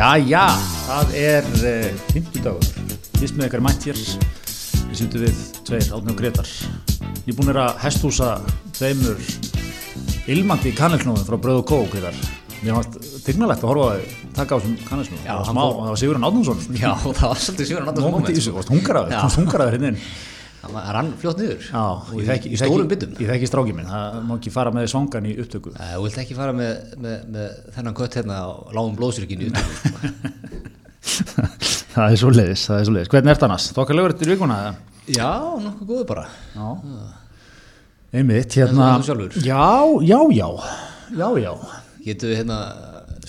Jæja, það er uh, 50 dagur, fyrst með ykkar mætt hér, við sýndum við tveir, Átni og Gretar. Ég er búin að hestúsa tveimur ilmandi kannelknóðum frá Bröð og Kók hér. Mér fannst tignalegt að horfa að taka á þessum kannelknóðum. Já, það var Sigurinn Átnarsson. Já, það var svolítið varst hungaraður, Já. þú varst hungaraður hérna inn. Það rann fljótt niður Já, ég þekki, í stórum byttum ég þekki strákið minn, það má ekki fara með svangan í upptöku. Þú vilt ekki fara með, með, með þennan kött hérna á lágum í sko. það er svo leiðis, það er svo leiðis. Hvernig ert annars? Þokkalegur eftir vikuna? Já, nokkuð góður bara Já. Einmitt, hérna. Já, já, já, já, já. Getum við hérna,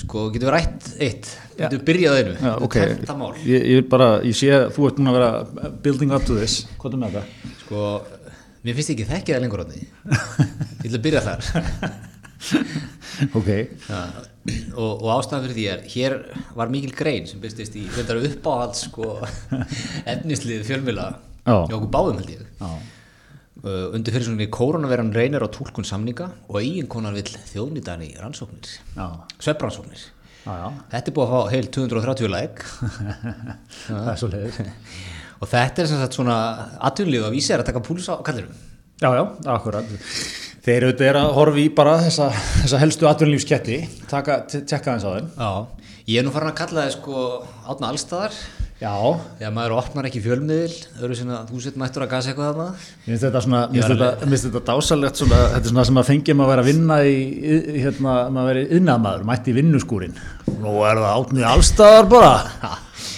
sko, getum við rætt eitt? Getum við byrjað á einu? Já, ok, Þetta mál. Ég, ég bara, ég sé að þú ert núna að vera building up to this, hvað er með þetta? Sko, mér finnst ekki þekkja það lengur átni Ég ætla að byrja þar. Ok, Já, og, og ástæðan fyrir því er hér var mikil grein sem byrstist í þetta uppáhalds sko, efnislið fjölmila Já. hjá okkur báðum held ég. Já, undir fyrir svona koronaveran reynir á túlkun samninga og eiginkonar vill þjóðnýtan í rannsóknir já, svefnrannsóknir. Já, já, þetta er búið að fá heil 230 læk það er svo leiðis. og þetta er sem sagt svona atvinnlið að vísi er að taka púlis á kallirum Já, já, akkurat. Þeir auðvitað er að horfa í bara þessa, þessa helstu te- tekka aðeins á þeim. Já, ég er nú farin að kalla það sko átna allstaðar Já, þegar maður opnar ekki fjölmiðil öðru sinna þú sett mættur að gasa eitthvað þarna Mér finnst þetta svona, mér finnst þetta, dásalegt svona, þetta er svona sem að fengjum að vera að vinna í, í- hérna, maður veri yðnaðmaður, mætti í vinnuskúrin. Nú er það átnið allstaðar bara.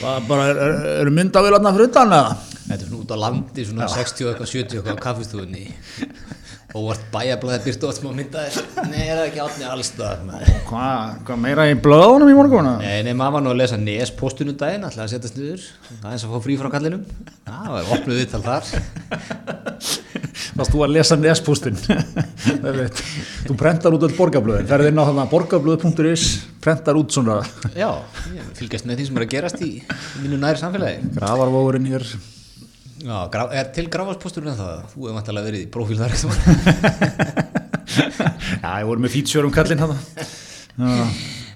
Það bara er, er, eru myndavélarna fyrir utan eða? Þetta er svona út á landi, svona 60 eitthvað, 70 eitthvað á kaffistofunni og vart bæjablaði byrtu oft smá myndaðir. Nei, er það ekki átni allstað Hvað hva meira í blöðunum í morgun? Nei, nei, maður var nú að lesa NES postunum daginn ætlaði að setjast niður, það er eins að fá frí frá kallinum Já, það var opnuð viðtal þar. Varst þú að lesa nespústin? þú prentar út öll borgarblöðin, ferði inn á þarna borgarblöð.is, prentar út svona. Já, ég fylgjast með því sem er að gerast í mínu næri samfélagi gravarvóðurinn hér. Já, er til grafasposturinn en það? Þú hefur vantilega verið í prófíl þar eitthvað Já, ég voru með feature um.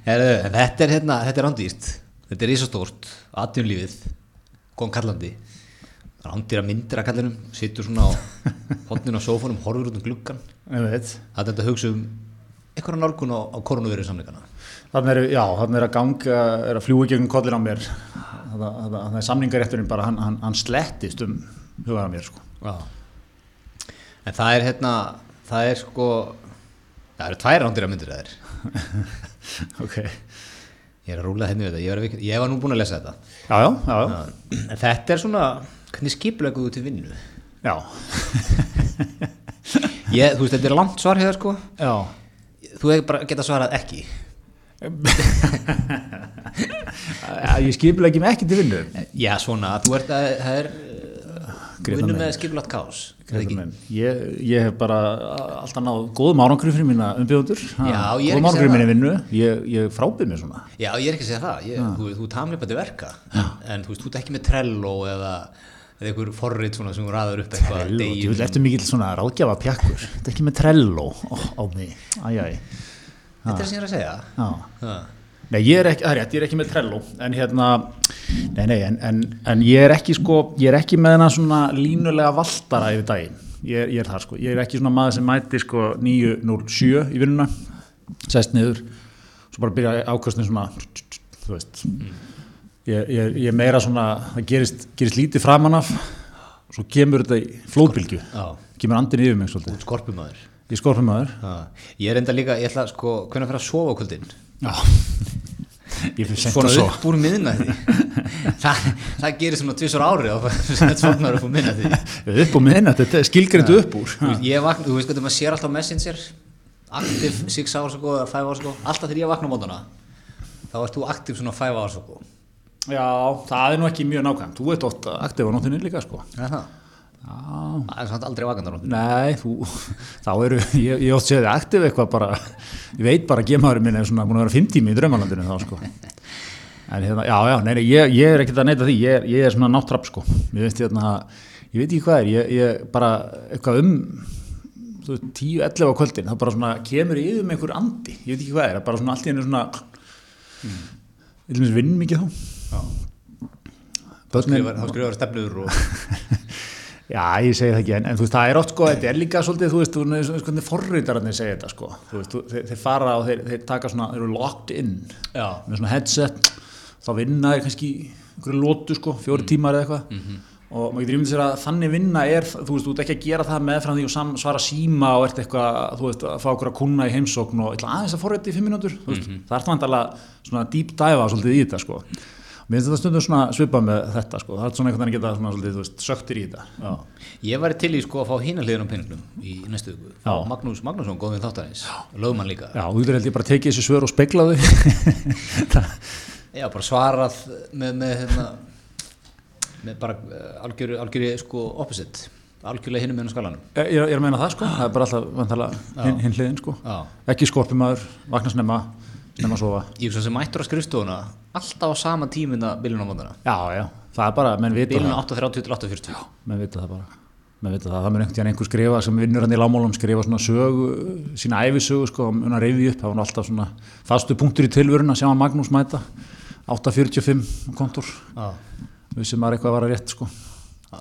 Heru, þetta er hérna, þetta er andýrt þetta er risastórt, atvinnlífið kom kallandi. Andýra myndir að kallinum, situr svona á hotnin á sófanum, horfur út um gluggan það er þetta að hugsa um einhverja nálgun á, á koronavirið samleikana Þannig er, já, þannig er að ganga, er að fljúi gegn kollin á mér. Þannig er samningarétturinn bara, hann, hann, hann slettist um hugaða mér, sko. En það er hérna það er sko það eru tvær andýra myndir það er Ok. ég er að rúla henni við þetta, ég var, að- ég var nú búin að lesa þetta. Já, já, já, já. þetta er svona, hvernig skipleguðu til vinnu? Já, ég, þú veist, þetta er langt svar hér sko. Já. þú bara getað svarað ekki Ég skipla ekki með ekki til vinnu. já, svona, þú ert að það er vinnu með skipulagt kás? Ég, ég hef bara alltaf náð góðum árangri fyrir mína er Góðum árangri minni vinnu. Ég, ég frábið mér svona. já, ég er ekki að segja það ég, þú, þú tamleipandi verka en þú veist, þú ert ekki með Trello eða, eða einhver forrit svona sem ræður upp eitthvað eftir mikill svona ráðgjafa pjakkur. Þetta er ekki með Trello á mig. Æjæj. Þetta er sem ég er að segja. Já. Ha. Nei, ég er ekki, það er rétt, ég er ekki með Trello, en hérna, nei, nei, en, en, en ég er ekki sko, ég er ekki með svona línulega valtara yfir daginn, ég er, ég er þar sko, ég er ekki svona maður sem mæti sko 9.07 í vinnuna, sest niður, svo bara byrja ákvæmstin svona, þú veist, ég, ég, ég er meira svona, það gerist, gerist lítið framan af, svo kemur þetta í flóðbylgju, Já. kemur andin yfir mig svolítið, skorpumæður ég skorfum maður, Ha. ég er enda líka, ég ætla sko hvernig að fyrir að sofa á kvöldin? Já, ég fyrir sent svona að svo. upp úr miðnæði það, það gerir svona tvisar ári og þetta svognar upp úr miðnæði upp og minna, þetta er skilgrindu upp úr. ég vakna, þú veist hvað maður sér alltaf á messenger active 6 hours ago eða 5 hours ago alltaf þegar ég vakna á mótana þá ert þú active svona 5 hours ago. Já, það er nú ekki mjög nákvæmt. Þú ert oft aktiv á nóttinni líka sko. Er það? Er svona aldrei vakandar nei, þú þá eru, ég, ég oft séð þið aktiv eitthvað bara, ég veit bara að gemaðurinn minn er svona búin að vera fimm tími í draumalandinu þá sko en hérna, já, já, nei, nei, ég, ég er ekkert að neyta því ég ég er svona náttrapp sko ég veist hérna, ég veit ekki hvað er ég, ég bara, eitthvað um þú veist, 10-11 á kvöldin þá bara svona kemur yfir með einhver andi ég veit ekki hvað er, bara svona allt í hennu svona Við viljum vinn mikið þá. Skrifar, þá skrifar stefnur og já, ég segi það ekki, en, en þú veist, það er oft sko, þetta er líka svolítið, þú veist, þú veist, hvernig forritararnir segja þetta sko. Þú veist, þú, þeir, þeir fara og þeir, þeir taka svona, þeir eru locked in Já. með svona headset, þá vinna þeir kannski einhverju lótu sko, fjóri tímar eða eitthvað. Og maður getur ímyndið sér að þannig vinna er, þú veist, þú ert ekki að gera það meðfram því og svara síma og ert eitthvað, þú veist, að fá okkur að kunna í heimsókn og ætla aðeins að forrita í fimm mínútur, þú veist, það er vantarlega svona deep dive svolítið í þetta, sko. Mér finnst þetta stundum svona svipað með þetta, sko, það er svona einhvern veginn að geta svona svolítið, þú veist, söktir í þetta. Já. Ég var til í sko að fá hína hliðin á penningnum í næstu viku. Fá Já. Magnús Magnússon, góðvinn þáttarins. Lögmann líka. Já, þú getur held ég bara tekið þessi svör og speklað þau. Já, bara svarað með, með, hérna, með bara uh, algjöru, algjöru sko opposite. Algjörlega hinum með skalanum. ég, ég er að meina það, sko, það er bara alltaf vantarlega hinn, hliðin, sko. Já. Ekki skorpumæður, vakna snemma að sofa. Ég er svo sem mættur á skrifstofuna alltaf á sama tímina bílun á mótana. Já, já, það er bara, menn vita Bílun það. 8.30 til 8.40. menn vita það bara menn vita það, það mun einhvern veginn einhver skrifa sem vinnur hann í lámálum skrifa svona sögu sína æfisögu sko, mun að reyfi upp það var alltaf svona fastu punktur í tilvörun að sjá að Magnús mæta 8.45 kontor Já. við sem maður eitthvað var að rétt sko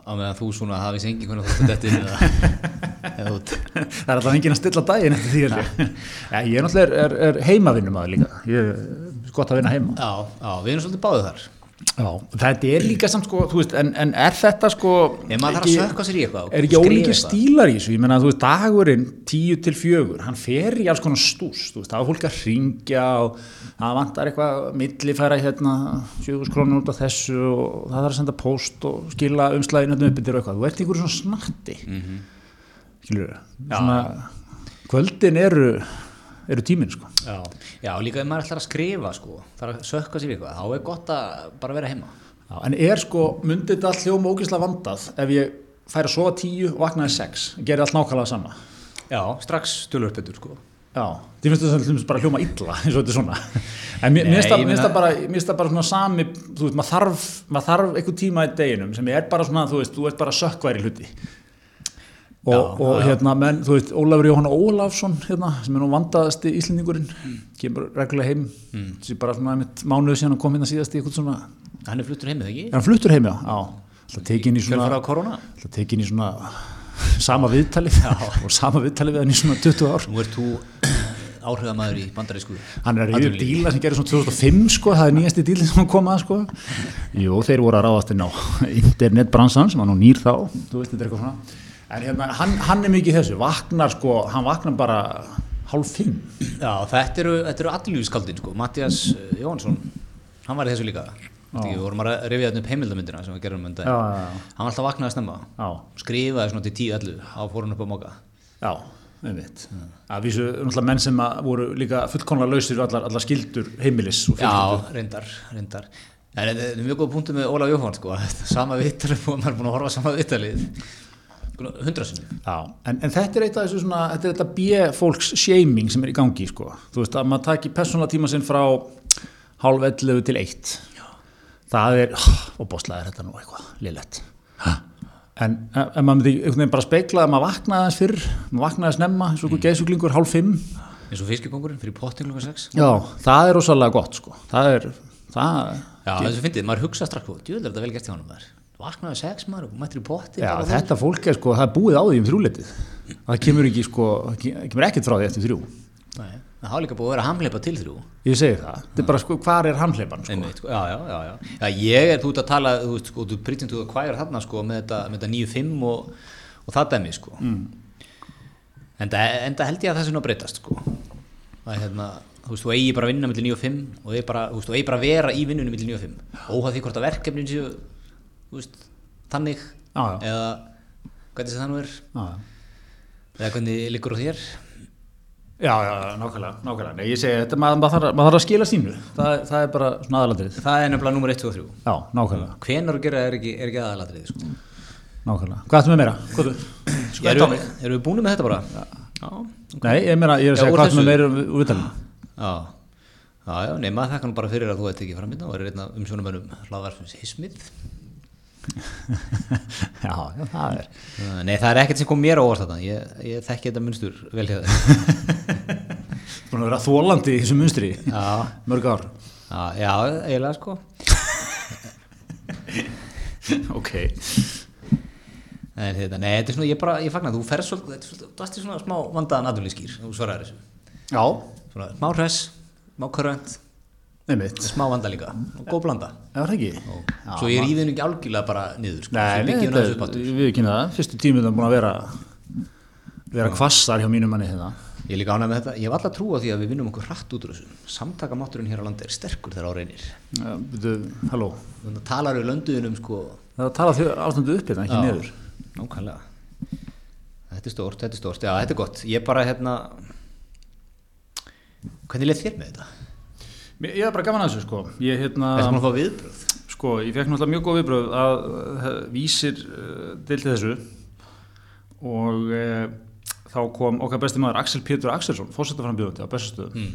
Á meðan þú svona hafið sengi hvernig þú þetta inn eða, eða út. það er alltaf enginn að stilla daginn eftir því ég. Já, ég er náttúrulega er, er heimavinnum að líka ég er gott að vinna heima Já, já, við erum svolítið báðið þar. Já, þetta er líka samt sko, þú veist, en, en er þetta sko að sér í eitthvað. er ekki ólíkir stílar í þessu ég menna þú veist dagurinn 10 til 4 hann fer í alls konar stús það er fólk að ringja og það vantar eitthvað millifæra hérna 7 krónur út af þessu og það þarf að senda post og skila umslæðinu hérna upp yfir eitthvað, þú ert í einhverju svona snatti mm. -hmm. skilur svona kvöldin eru eru tíminn sko Já, já, líka ef maður ætlar að skrifa sko, þarf að sökka sér eitthvað, þá er gott að bara vera heima. Já, en er sko, myndi þetta allt hljóma ógeðslega vandað ef ég færi að sofa 10 og vaknaði 6, gerir allt nákvæmlega sama Já, strax tölur betur sko. Því finnst þetta bara hljóma illa eins og þetta er svona. En mér finnst það- það bara, það bara svona sami þú veist, maður þarf, maður þarf einhver tíma í deginum sem er bara svona, þú veist, þú ert bara sökkværi hluti. Og, Já, og já, hérna, menn, þú veist, Ólafur Jóhann Ólafsson hérna, sem er nú vandaðasti íslendingurinn kemur reglulega heim. Mm. sem bara svona einmitt mánuðu síðan að kom hérna síðast í eitthvað svona, Hann er fluttur heimið, ekki? hann fluttur heim, já, já. Alltaf tekin í svona Kjölfara á korona? alltaf tekin í svona sama viðtali og sama viðtali við hann í svona 20 ár. Nú ert þú áhrifamæður í bandarísku. hann er að atvinnulífi. díla sem gerir svona 2005 sko, það er nýjasti dílinn sem hann kom að sko. jú, þeir voru að ráðast inn á internetbransan sem var nú nýr þá þú veist, þetta er eitthvað svona en hérna, hann, hann er mikið þessu, vaknar sko hann vaknar bara hálf fimm Já, þetta eru, eru allífskaldin sko. Mattias uh, Jóhansson, hann var í þessu líka. Við vorum að rifja þetta upp heimildamyndina sem við gerum um þetta. Hann var alltaf að vaknaði snemma. já, Skrifaði svona til 10-11 á fórun upp á móka. já að vísu, náttúrulega menn sem voru líka fullkonlega lausir allar, allar skildur heimilis Já, reyndar, reyndar. En þetta er mjög góð punktu með Ólaf Jóhann sko. Sama vittalið, maður er búin að horfa sama vittalið. Hundra sinni. Já, en, en þetta er eitt af þessu svona, þetta er þetta B-fólks shaming sem er í gangi, sko. Þú veist, að maður taki persónlega tíma sinn frá hálf 11 til 1. Það er, og bóstlega er þetta nú eitthvað, lillett. En ef maður myndi einhvern veginn bara speikla að maður vaknaði aðeins fyrr, maður vaknaði aðeins snemma, eins og einhver geðsuglingur, hálf 5. eins og fiskikongurinn fyrir potting klukkan 6 Já, það er rosalega gott, sko. Það er, það, Já, þessu fyndið, maður hugsa strax djúðlega þetta vel gert hjá hann maður vaknaði 6 maður og mættir í potti já, þetta fólk er, sko, það er búið á því um þrjúletið. Það kemur ekki, sko, það kemur ekkert frá því eftir þrjú. Nei, það hafa líka búið að vera hamleipa til þrjú Ég segi það. Þetta er bara, sko, hvar er hamhleipan, sko? Einmitt, sko, já, já, já, já. já, ég er þú ert að tala, þú veist, sko, þú preaching to the choir þarna, sko, með þetta, þetta 9-5 og, og það dæmi, sko. Mm. En það held ég að það sé nú að breytast, sko. Það er hérna, þú veist, þú eigi bara að vinna millir 9 og 5 og eigi bara, þú veist, þú eigi bara að vera í vinnunum millir 9 og 5. Óhað því hvort að verkefnin séu, þú veist, þannig, Já, já. eða hvernig sem það nú er, Já, já. Já, já, nákvæmlega, nákvæmlega. Nei, ég segi, þetta, maður, maður, þarf, maður þarf að skila sínu. Það, það er bara svona aðalatrið. Það er nefnilega nummer 1, 2 og 3. Já, nákvæmlega, Hvenar að gera er ekki, er ekki aðalatriði, sko. nákvæmlega. Hvað ertu með meira? Hvað? Sko, Erum þetta á mig. við er búin með þetta bara? Já. Nei, ég meina, ég er að Já, segja úr hvað með þessu- meira úr vitalinu. Já, já, já, nema þakka nú bara fyrir að þú ert ekki framönda og er einn af umsjónumönnum hlaðvarpins Hismið. Já, það er. Nei, það er ekkert sem kom mér á óvart þetta, ég, ég þekki þetta munstur vel hjá þér. Búin að vera þólandi í þessu munstri. Já, Mörg ár. Já, já, eiginlega sko ok, En þetta, nei, þetta er svona, ég bara, ég fagna, þú ferð svolítið, þú í svona smá vandaðan aðunlískýr, þú svaraði þessu. já, Svona smá hress, smá körönd, nefnitt smá vanda líka, og góð blanda. það Svo ég ríði henni ekki algjörlega bara niður, sko, Nei, þetta við er, kynna það, fyrstu tímið það búin að vera vera kvassar hjá mínum manni hérna Ég er líka ánægð með þetta, ég hef alltaf trú á því að við vinnum okkur hratt út úr þessu. Samtakamátturinn hér á landi er sterkur þegar á reynir. Halló Þannig að talar við lönduðunum, sko, það tala þau ástandu upp hérna, ekki Já. niður nákvæmlega. Þetta er stórt, þetta er stórt, já, þetta er gott. Ég bara, hérna, hvernig leið þér með þetta? Ég er bara gaman að þessu sko. Ég hérna, Ertu búin að fá viðbröð? sko, ég fekk náttúrulega mjög góð viðbröð að uh, vísir uh, deildi þessu. Og uh, þá kom okkar besti maður Axel Pétur Axelsson, fórsetaframbjöðundi á bestastöðum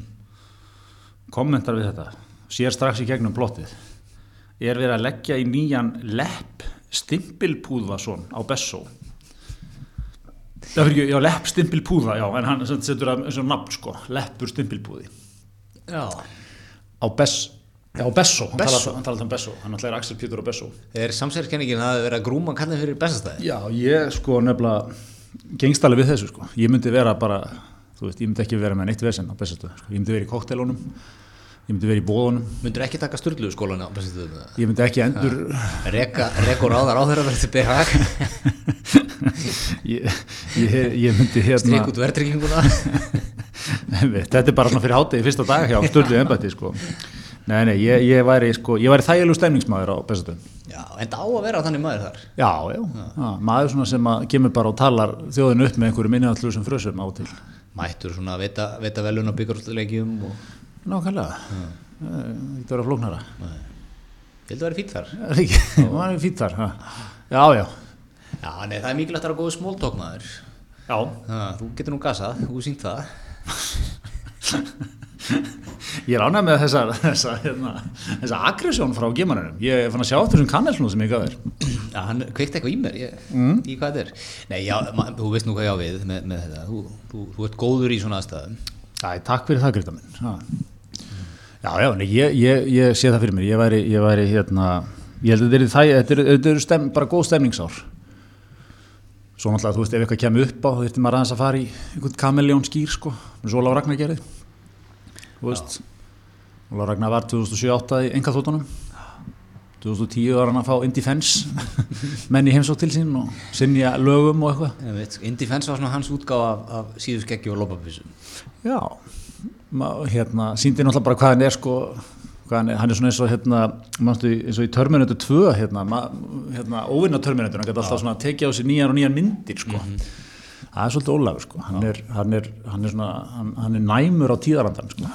kommentar við þetta. Sér strax í gegnum plottið. Er verið að leggja í nýjan lepp stimpilpúðvason á Bessó? Það fyrir já, lepp stimpilpúða, já, en hann setur að eins og nafn, sko, leppur stimpilpúði. Já. Á Bess, já, á Bessó, hann talar um Bessó, hann ætlaði Axel Pétur á Bessó. Er samsverðskenningin að það hafi verið að grúma kallin fyrir bestastæði? Já, ég sko nefnilega gengst alveg við þessu, sko. Ég myndi vera bara, þú veist, ég myndi ekki vera með neitt vesen á Bessastöðu, sko. Ég myndi vera í koktelunum, ég myndi vera í bóðunum, Myndur ekki taka sturlu skólan á ég myndi ekki endur, reka og ráðar á þeirra verið til BHG, ég, ég, ég myndi hérna, strík út verðtrygginguna. þetta er bara fyrir hátegi fyrsta dag hjá stöldu embætti, sko. Nei, nei, ég, ég væri, sko, væri þægilegu stemningsmaður á Bessastöðum. Já, en það á að vera þannig maður þar. Já, já, já, maður svona sem að kemur bara og talar þjóðinu upp með einhverju minnihaldslusum frösum á til. Mættur svona að veita, veita velun á byggarústuleikjum og Nákvæmlega, það getur verið að flóknara. ég held að vera fýtt þar. Það er ekki, það er fýtt þar. Já, já, Já, nei, það er mikilvægt að vera góð smóltók maður. já. Ha, þú getur nú gasað, þú sínt það. Ég er ánægð með þessa, þessa, hérna, þessa aggressjón frá gemanunum. Ég er fann að sjá þessum kannelnum sem ég gaf þér. Já, hann kveikti eitthvað í mér, ég, Mm. í hvað þetta er. Nei, já, ma, þú veist nú hvað ég á við með, með þetta. Þú, þú, þú ert góður í svona aðstæðum. Æ, takk fyrir það, Greta minn. Já, já, ég, ég, ég sé það fyrir mér. Ég væri, ég væri, hérna, ég held að þetta er, þetta er, er bara góð stemningsár. Svo náttúrulega, þú veist, ef eitthvað kemur upp á, þá þurfti maður aðeins að fara í einhvern kameljón skýr, sko. Svo Ólaf Ragnar gerði. Þú veist, Ólaf Ragnar var 2007-8 í enga þóttunum. 2010 var hann að fá Indie Fence menn í heimsók til sín og sinja lögum og eitthvað. Indie Fence var svona hans útgáð af, af síðu skeggi og lópapísu. Já, Ma, hérna, síndi náttúrulega bara hvað hann er sko, hvað hann er, hann er svona eins og hérna, manstu, eins og í Terminator 2 hérna, hérna óvinna Terminator, hann geta alltaf svona tekið á sig nýjan og nýjan myndir sko. Það er svolítið Ólafur sko, hann er, hann er, hann er svona, hann, hann er næmur á tíðarandan sko.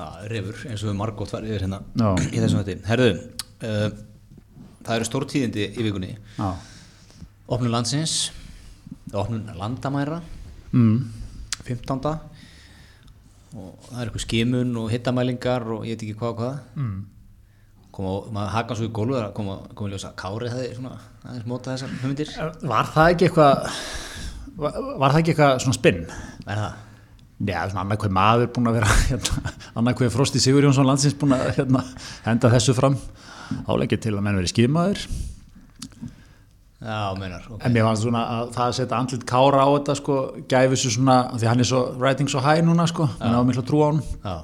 Já, refur, eins og við margótt farið yfir hérna Já. í þessum þetta. Herðu, uh, það eru stórtíðindi í vikunni. Já. Opnun landsins, opnun landamæra, Mm. 15. Og það er eitthvað skimun og hittamælingar og ég veit ekki hvað og hvað. Mm. Koma, maður haka svo í gólfu að koma, koma í ljósa Kári hefði svona aðeins móta þessar hugmyndir. Var það ekki eitthvað, var, var það ekki eitthvað svona spinn? Er það? Já, svona annað hver maður búin að vera, hérna, annað hver Frosti Sigur Jónsson landsins búin að hérna, henda þessu fram. Áleggið til að menn verið skimaður. Já, meinar, ok. En mér fannst svona að það að setja andlit kára á þetta sko, gæfi þessu svona, því hann er svo writing so high núna sko, hann hafa miklu trú á hann. Já,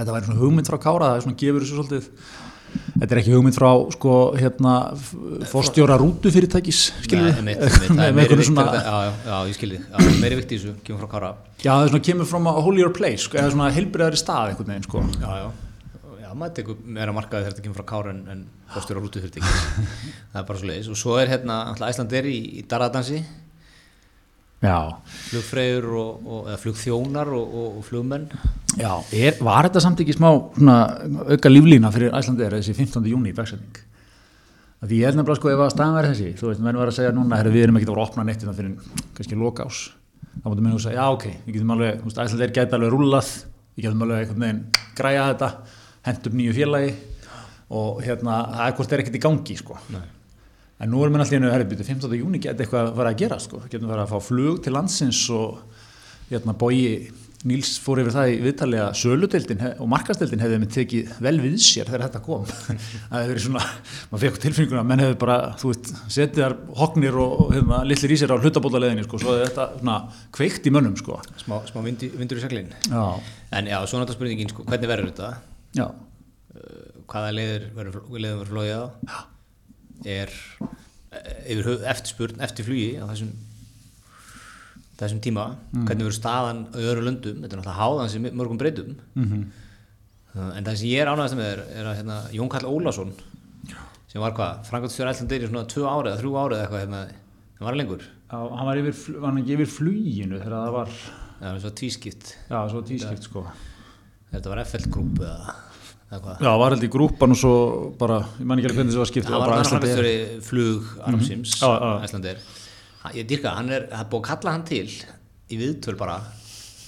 Þetta væri svona hugmynd frá kára, það er svona gefur þessu svolítið. Þetta er ekki hugmynd frá sko, hérna, f- forstjóra rútufyrirtækis, skiljum Nei, við? einmitt, einmitt, það er Með vikt svona, Já, já, ég skilði, já, meiri vikt í þessu, kemur frá Kára. já, það er svona kemur frá a holier place, sko, eða svona heilbriðari stað einhvern veginn, sko. Já, já, já, maður tekur meira markaði þegar þetta kemur frá Kára en, en fórstjóra rútu það er bara svo leiðis. Og svo er hérna, Æsland er í, í Darradansi, Já, flugfreyður og, og, eða flugþjónar og, og, flugmenn. já, er, var þetta samt ekki smá svona, auka líflína fyrir Æslandeir þessi 15. júni í dagsetning? Því ég er nefnilega sko ef að staðan verði þessi, þú veist, menn var að segja núna, herri, við erum ekki að opna neitt þetta fyrir kannski lokás. Þá mútum við að segja, já ok, við getum alveg, þú veist, Æslandeir gæti alveg rúllað, við getum alveg einhvern veginn græja þetta, hent upp nýju félagi og hérna, það er er ekkert í gangi, sko. En nú erum við alltaf hennu, herri, byrju, 15. júni geti eitthvað að fara að gera, sko. Getum við að fá flug til landsins og hérna bói Níls fór yfir það í viðtali að söludeildin og markasteildin hefði með tekið vel við sér þegar þetta kom það hefði verið svona, maður fekk tilfinninguna að menn hefði bara, þú veist, setið þar hognir og, og hefna, litlir í sér á hlutabótaleðinni sko, svo hefði þetta svona kveikt í mönnum sko. smá, smá vindur, í seglin en já, svo náttúrulega spurningin sko, hvernig verður þetta já, uh, hvaða leiðir verður flóið á? Er eh, yfir eftirspurn eftir flugi á þessum þessum tíma, hvernig verður staðan öðru löndum, þetta er náttúrulega háðan sem mörgum breytum mm Uh, en það sem ég er ánægast með er, er að hérna, Jón Karl Ólásson sem var hvað, Frankvæmtstjóri Æslandir í svona tvö árið eða þrjú árið eða eitthvað hérna, hann var lengur. Já hann var, yfir, var hann ekki yfir fluginu þegar það var, það var svo tvískipt. Já, svo tískipt sko þetta var FL Group eða, eða hvað? Já, var held í grúpan og svo bara, ég man ekki alveg hvernig þessi var skipt hann var hann Icelandair. Frankvæmtstjóri flug Armsims, Já, já. Æslandir ég dýrka, hann er, það er búið að kalla hann til í viðtöl bara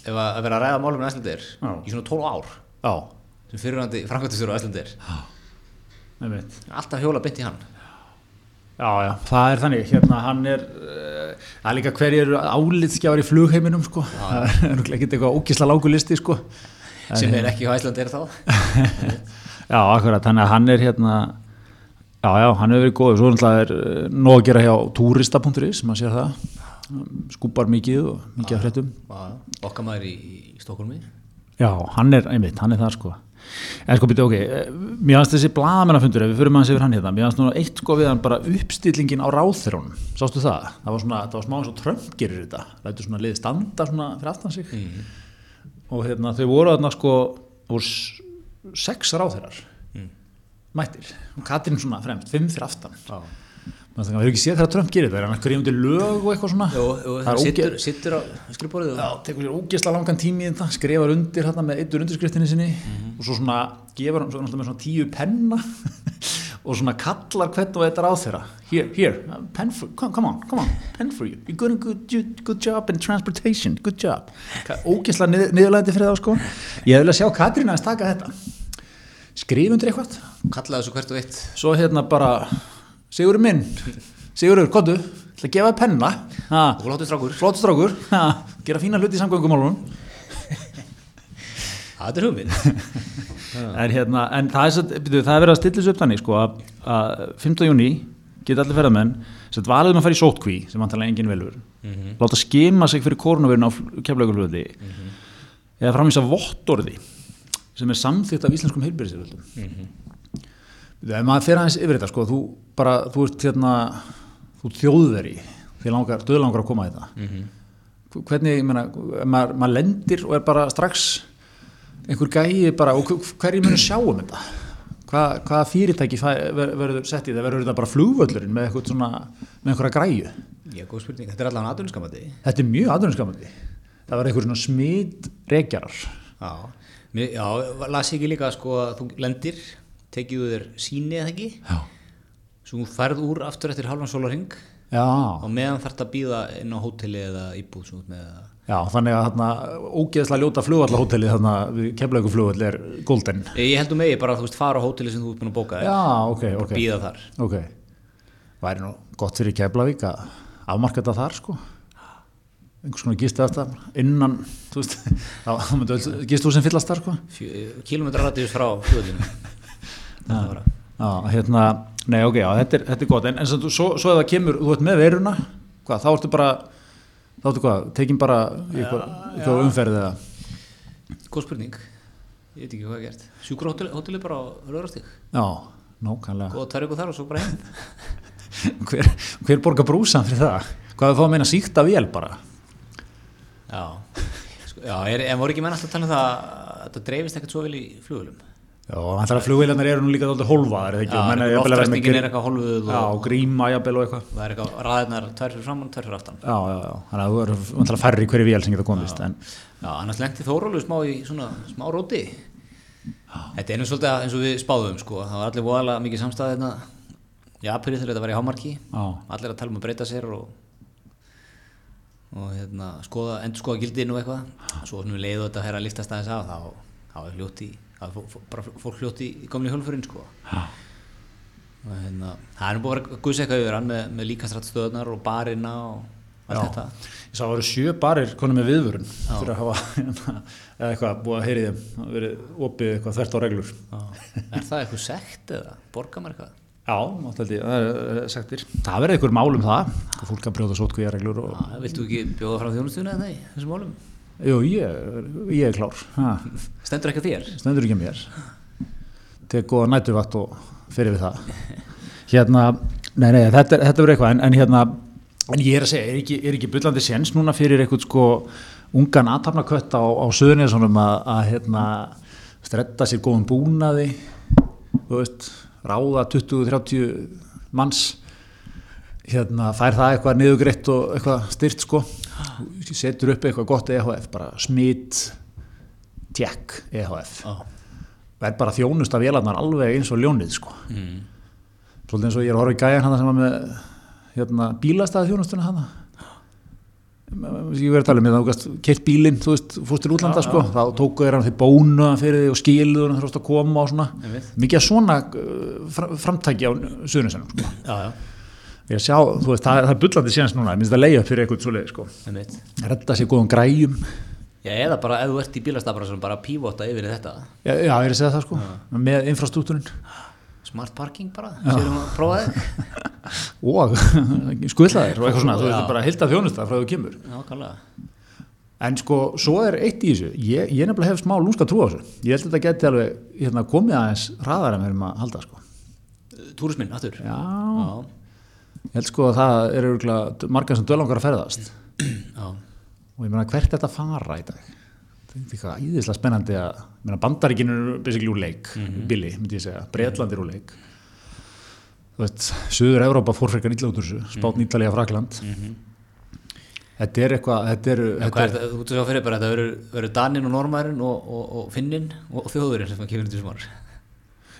ef að, að vera að ræða málum með Æslandir Já. í svona 12 ár. Já, sem fyrirhandi Frankvæmtstjóri Æslandir einmitt. Alltaf hjóla beint í hann. Já, já, það er þannig, hérna hann er, uh, það er líka hverjir eru álitskjafar í flugheiminum sko, það er náttúrulega ekki eitthvað ógisla lágu listi sko. Sem er ekki á Æslandir þá. Já, akkurat, þannig að hann er hérna, já, já, hann hefur verið góður, svo náttúrulega er uh, nóg að gera hjá turista.is, maður sér það, skúpar mikið og mikið af fréttum. Já, okkar maður í, í Stokkulmi Já, hann er, einmitt, hann er það sko. En sko byrju, ok, eh, mér fannst þessi blaðamennafundur, ef við fyrir maður yfir hann hérna, mér fannst núna eitt sko við hann bara uppstillingin á ráþurónum, sástu það? Það var svona, það var smá eins og Trump gerir þetta, lætur svona liðið standa svona fyrir aftan sig og hérna þau voru þarna sko, það voru sex ráþurar mættir, og Katrín svona fremst, fimm fyrir aftan. Já. Þannig að við hefur ekki séð þegar Trump gerir þetta, er hann að skrifa undir lög og eitthvað svona? Jú, jú, það það er sittur, sittur á skrifborðið Já, tekur sér ógeðslega langan tími í þetta, skrifar undir hérna með eittur undirskriftinni sinni og svo svona gefur hann svo með svona tíu penna og svona kallar hvern og þetta á þeirra here, here, pen for, come, come on, come on pen for you, you're doing good, good, good job in transportation, good job. Ka- ógeðslega nið, niðurlægandi fyrir þá sko. Ég hefði vilja sjá Katrín að taka þetta. Skrif undir eitthvað. Kallaði þessu hvert og eitt. Svo hérna bara Sigurður minn, Sigurður, kottu ætla að gefa þér penna. Láttu strákur. Gera fína hluti í samgöngumálunum. Það er hugminn en, hérna, en það, er, það er verið að stilla þessu upp þannig sko, að, að 15. júni geta allir ferðamenn sem valið um að fara í sótkví sem vantarlega enginn velur láta skima sig fyrir koronavirun á keflaugulvöldi eða framvísa vottorði sem er samþýtt af íslenskum heilbyrðisirvöldum mm ef maður fer aðeins yfir þetta sko, þú bara, þú ert hérna þú þjóðveri því langar, að koma í þetta. Hvernig, ég meina, ef maður, maður lendir og er bara strax einhver gæi bara, og hv- hverju munir sjá um þetta? Hva, hvaða fyrirtæki verður sett í það, verður þetta bara flugvöllurinn með eitthvað svona, með einhverja græju? Já, góð spurning, þetta er allavega aðduniskamandi þetta er mjög aðdunnskamandi það verður einhver svona smit reykjarar já, já, las ég ekki líka sko að þú lendir tekið þér síni eða ekki? Já, svo færð úr aftur eftir halvan sólarring já, og meðan þarf þetta að býða inn á hóteli eða íbúð svo út með það já þannig að þarna ógeðslega ljóta flugvallahóteli þarna við keflauguflugvall er golden. Ég held um megi bara að þú veist fara á hóteli sem þú ert búin að bóka þér já, ok, ok. býða þar. Ok, væri nú gott fyrir Keflavík að afmarka þetta þar sko. Einhvers konar gistaðastar innan þú veist, þá myndu öll gistu sem fyllast þar sko. Kilómetra rættis frá flugvöldinu þetta var að já, hérna, nei ok, já, þetta er, þetta er gott. En, en svo, svo, svo ef það kemur, þú ert með veruna hvað, þá ertu bara þá ertu hvað, tekin bara í eitthvað, eitthvað umferð eða? Góð spurning. Ég veit ekki hvað er gert. Sjúkurhóteli bara á röðrastík já, nákvæmlega. Og tær ykkur þar og svo bara heim. Hver, hver borgar brúsan fyrir það? Hvað er það að meina síkta vél bara? Já, sko, já er, en voru ekki menn alltaf að tala um það að þetta dreifist ekkert svo vel í flugvölum Já, þannig að flugvélarnar eru nú líka alltaf hólfaðar, eða ekki? Já, Og menn sko, eru jafnvel að vera með loftræstingin er eitthvað hólfuð Já, og- gríma jafnvel og eitthvað. það er eitthvað fyrir framann, tvær fyrir aftan Já, já, já. Þannig að þú eru vantilega færri hverju vél sem geta komist. En, já, annars lendi Þórólu smá í svona smá róti þetta er einu svolítið eins og við spáðum sko. það var allir voðalega mikið samstæði hérna í apri þegar þetta var í hámarki allir að tala um að breyta sér og, og hérna, skoða, að að þá er bara fólk hljótt í, í komni hjólfurinn sko. já, og hérna, það er nú búið að vera guðs eitthvað yfir hann með, með líkastrættstöðunar og barina og allt Já. þetta Ég sá að það eru sjö barir konum með viðvörun fyrir að hafa eða eitthvað búið að heyri þeim það hafi verið opið eitthvað þvert á reglur Já. Er það eitthvað sekt eða borgar maður eitthvað? Já, náttúrulega, það er sektir Það verður einhver mál um það fólk að brjóta sótkvíja reglur og Já, viltu ekki bjóða frá þjónustunni eða nei, þessum málum? Jú, ég, ég er klár. Ha, Stendur ekki þér? stendur ekki að mér. Tek góða nætuvakt og fyrir við það. Hérna, nei, nei, þetta, er- þetta verður eitthvað en, en hérna, en ég er að segja er ekki, er ekki bullandi séns núna fyrir eitthvað sko ungan aðtapnakött á, á söðunni að, að hérna stretta sér góðum búnaði þú veist, ráða 20-30 manns hérna, fær það eitthvað niðugreitt og eitthvað styrt sko setur upp eitthvað gott EHF bara smitt tjekk EHF Já. verð bara þjónust af vélarnar alveg eins og ljónið sko. Mm. svolítið eins og ég er í gæjan hann sem var með hérna, bílastæði þjónustuna hann ég verið að tala um ég þá keitt bílinn, þú veist, fórst til útlanda Já, sko, já. þá tóku þér hann því bónu fyrir þig og skiluðu hann þróst að koma og svona mikið svona fram- framtæki á suðunisenum sko. Já, já, ég sjá, þú veist, það, það er bullandi séns núna, minnst að leiða fyrir eitthvað svoleið sko. einmitt. redda sér góðum græjum. Já, eða bara ef þú ert í bílastafra sem bara pívota yfir þetta. Já, já, ég er að segja það sko, með infrastruktúrin Smart parking bara, sérum að prófa þig. Og skuðlaðir og eitthvað svona, þú Já. veist, bara hilda þjónusta frá þú kemur. Já, En sko, svo er eitt í þessu, ég, ég nefnilega hef smá lúmska trú á þessu. Ég held að þetta geti alveg hérna, komið aðeins hraðar en við erum að halda, sko. Túrismin, aftur. Já, Já, ég held sko að það eru margar sem dölangar að ferðast. já, Og ég meina, hvert er þetta fara í dag? Það er eitthvað æðislega spennandi að, ég meina, bandaríkinu eru basically úr leik, Billy, myndi ég segja, Breitland er úr leik. Þú veist, Suður Evrópa fór frekar illa út úr þessu, spátn Ítalía, Frakland. Þetta er eitthvað, þetta eru, er þetta, þetta verður Danin og Normærin og, og, og Finnin og þjóðurinn sem kemur í sumar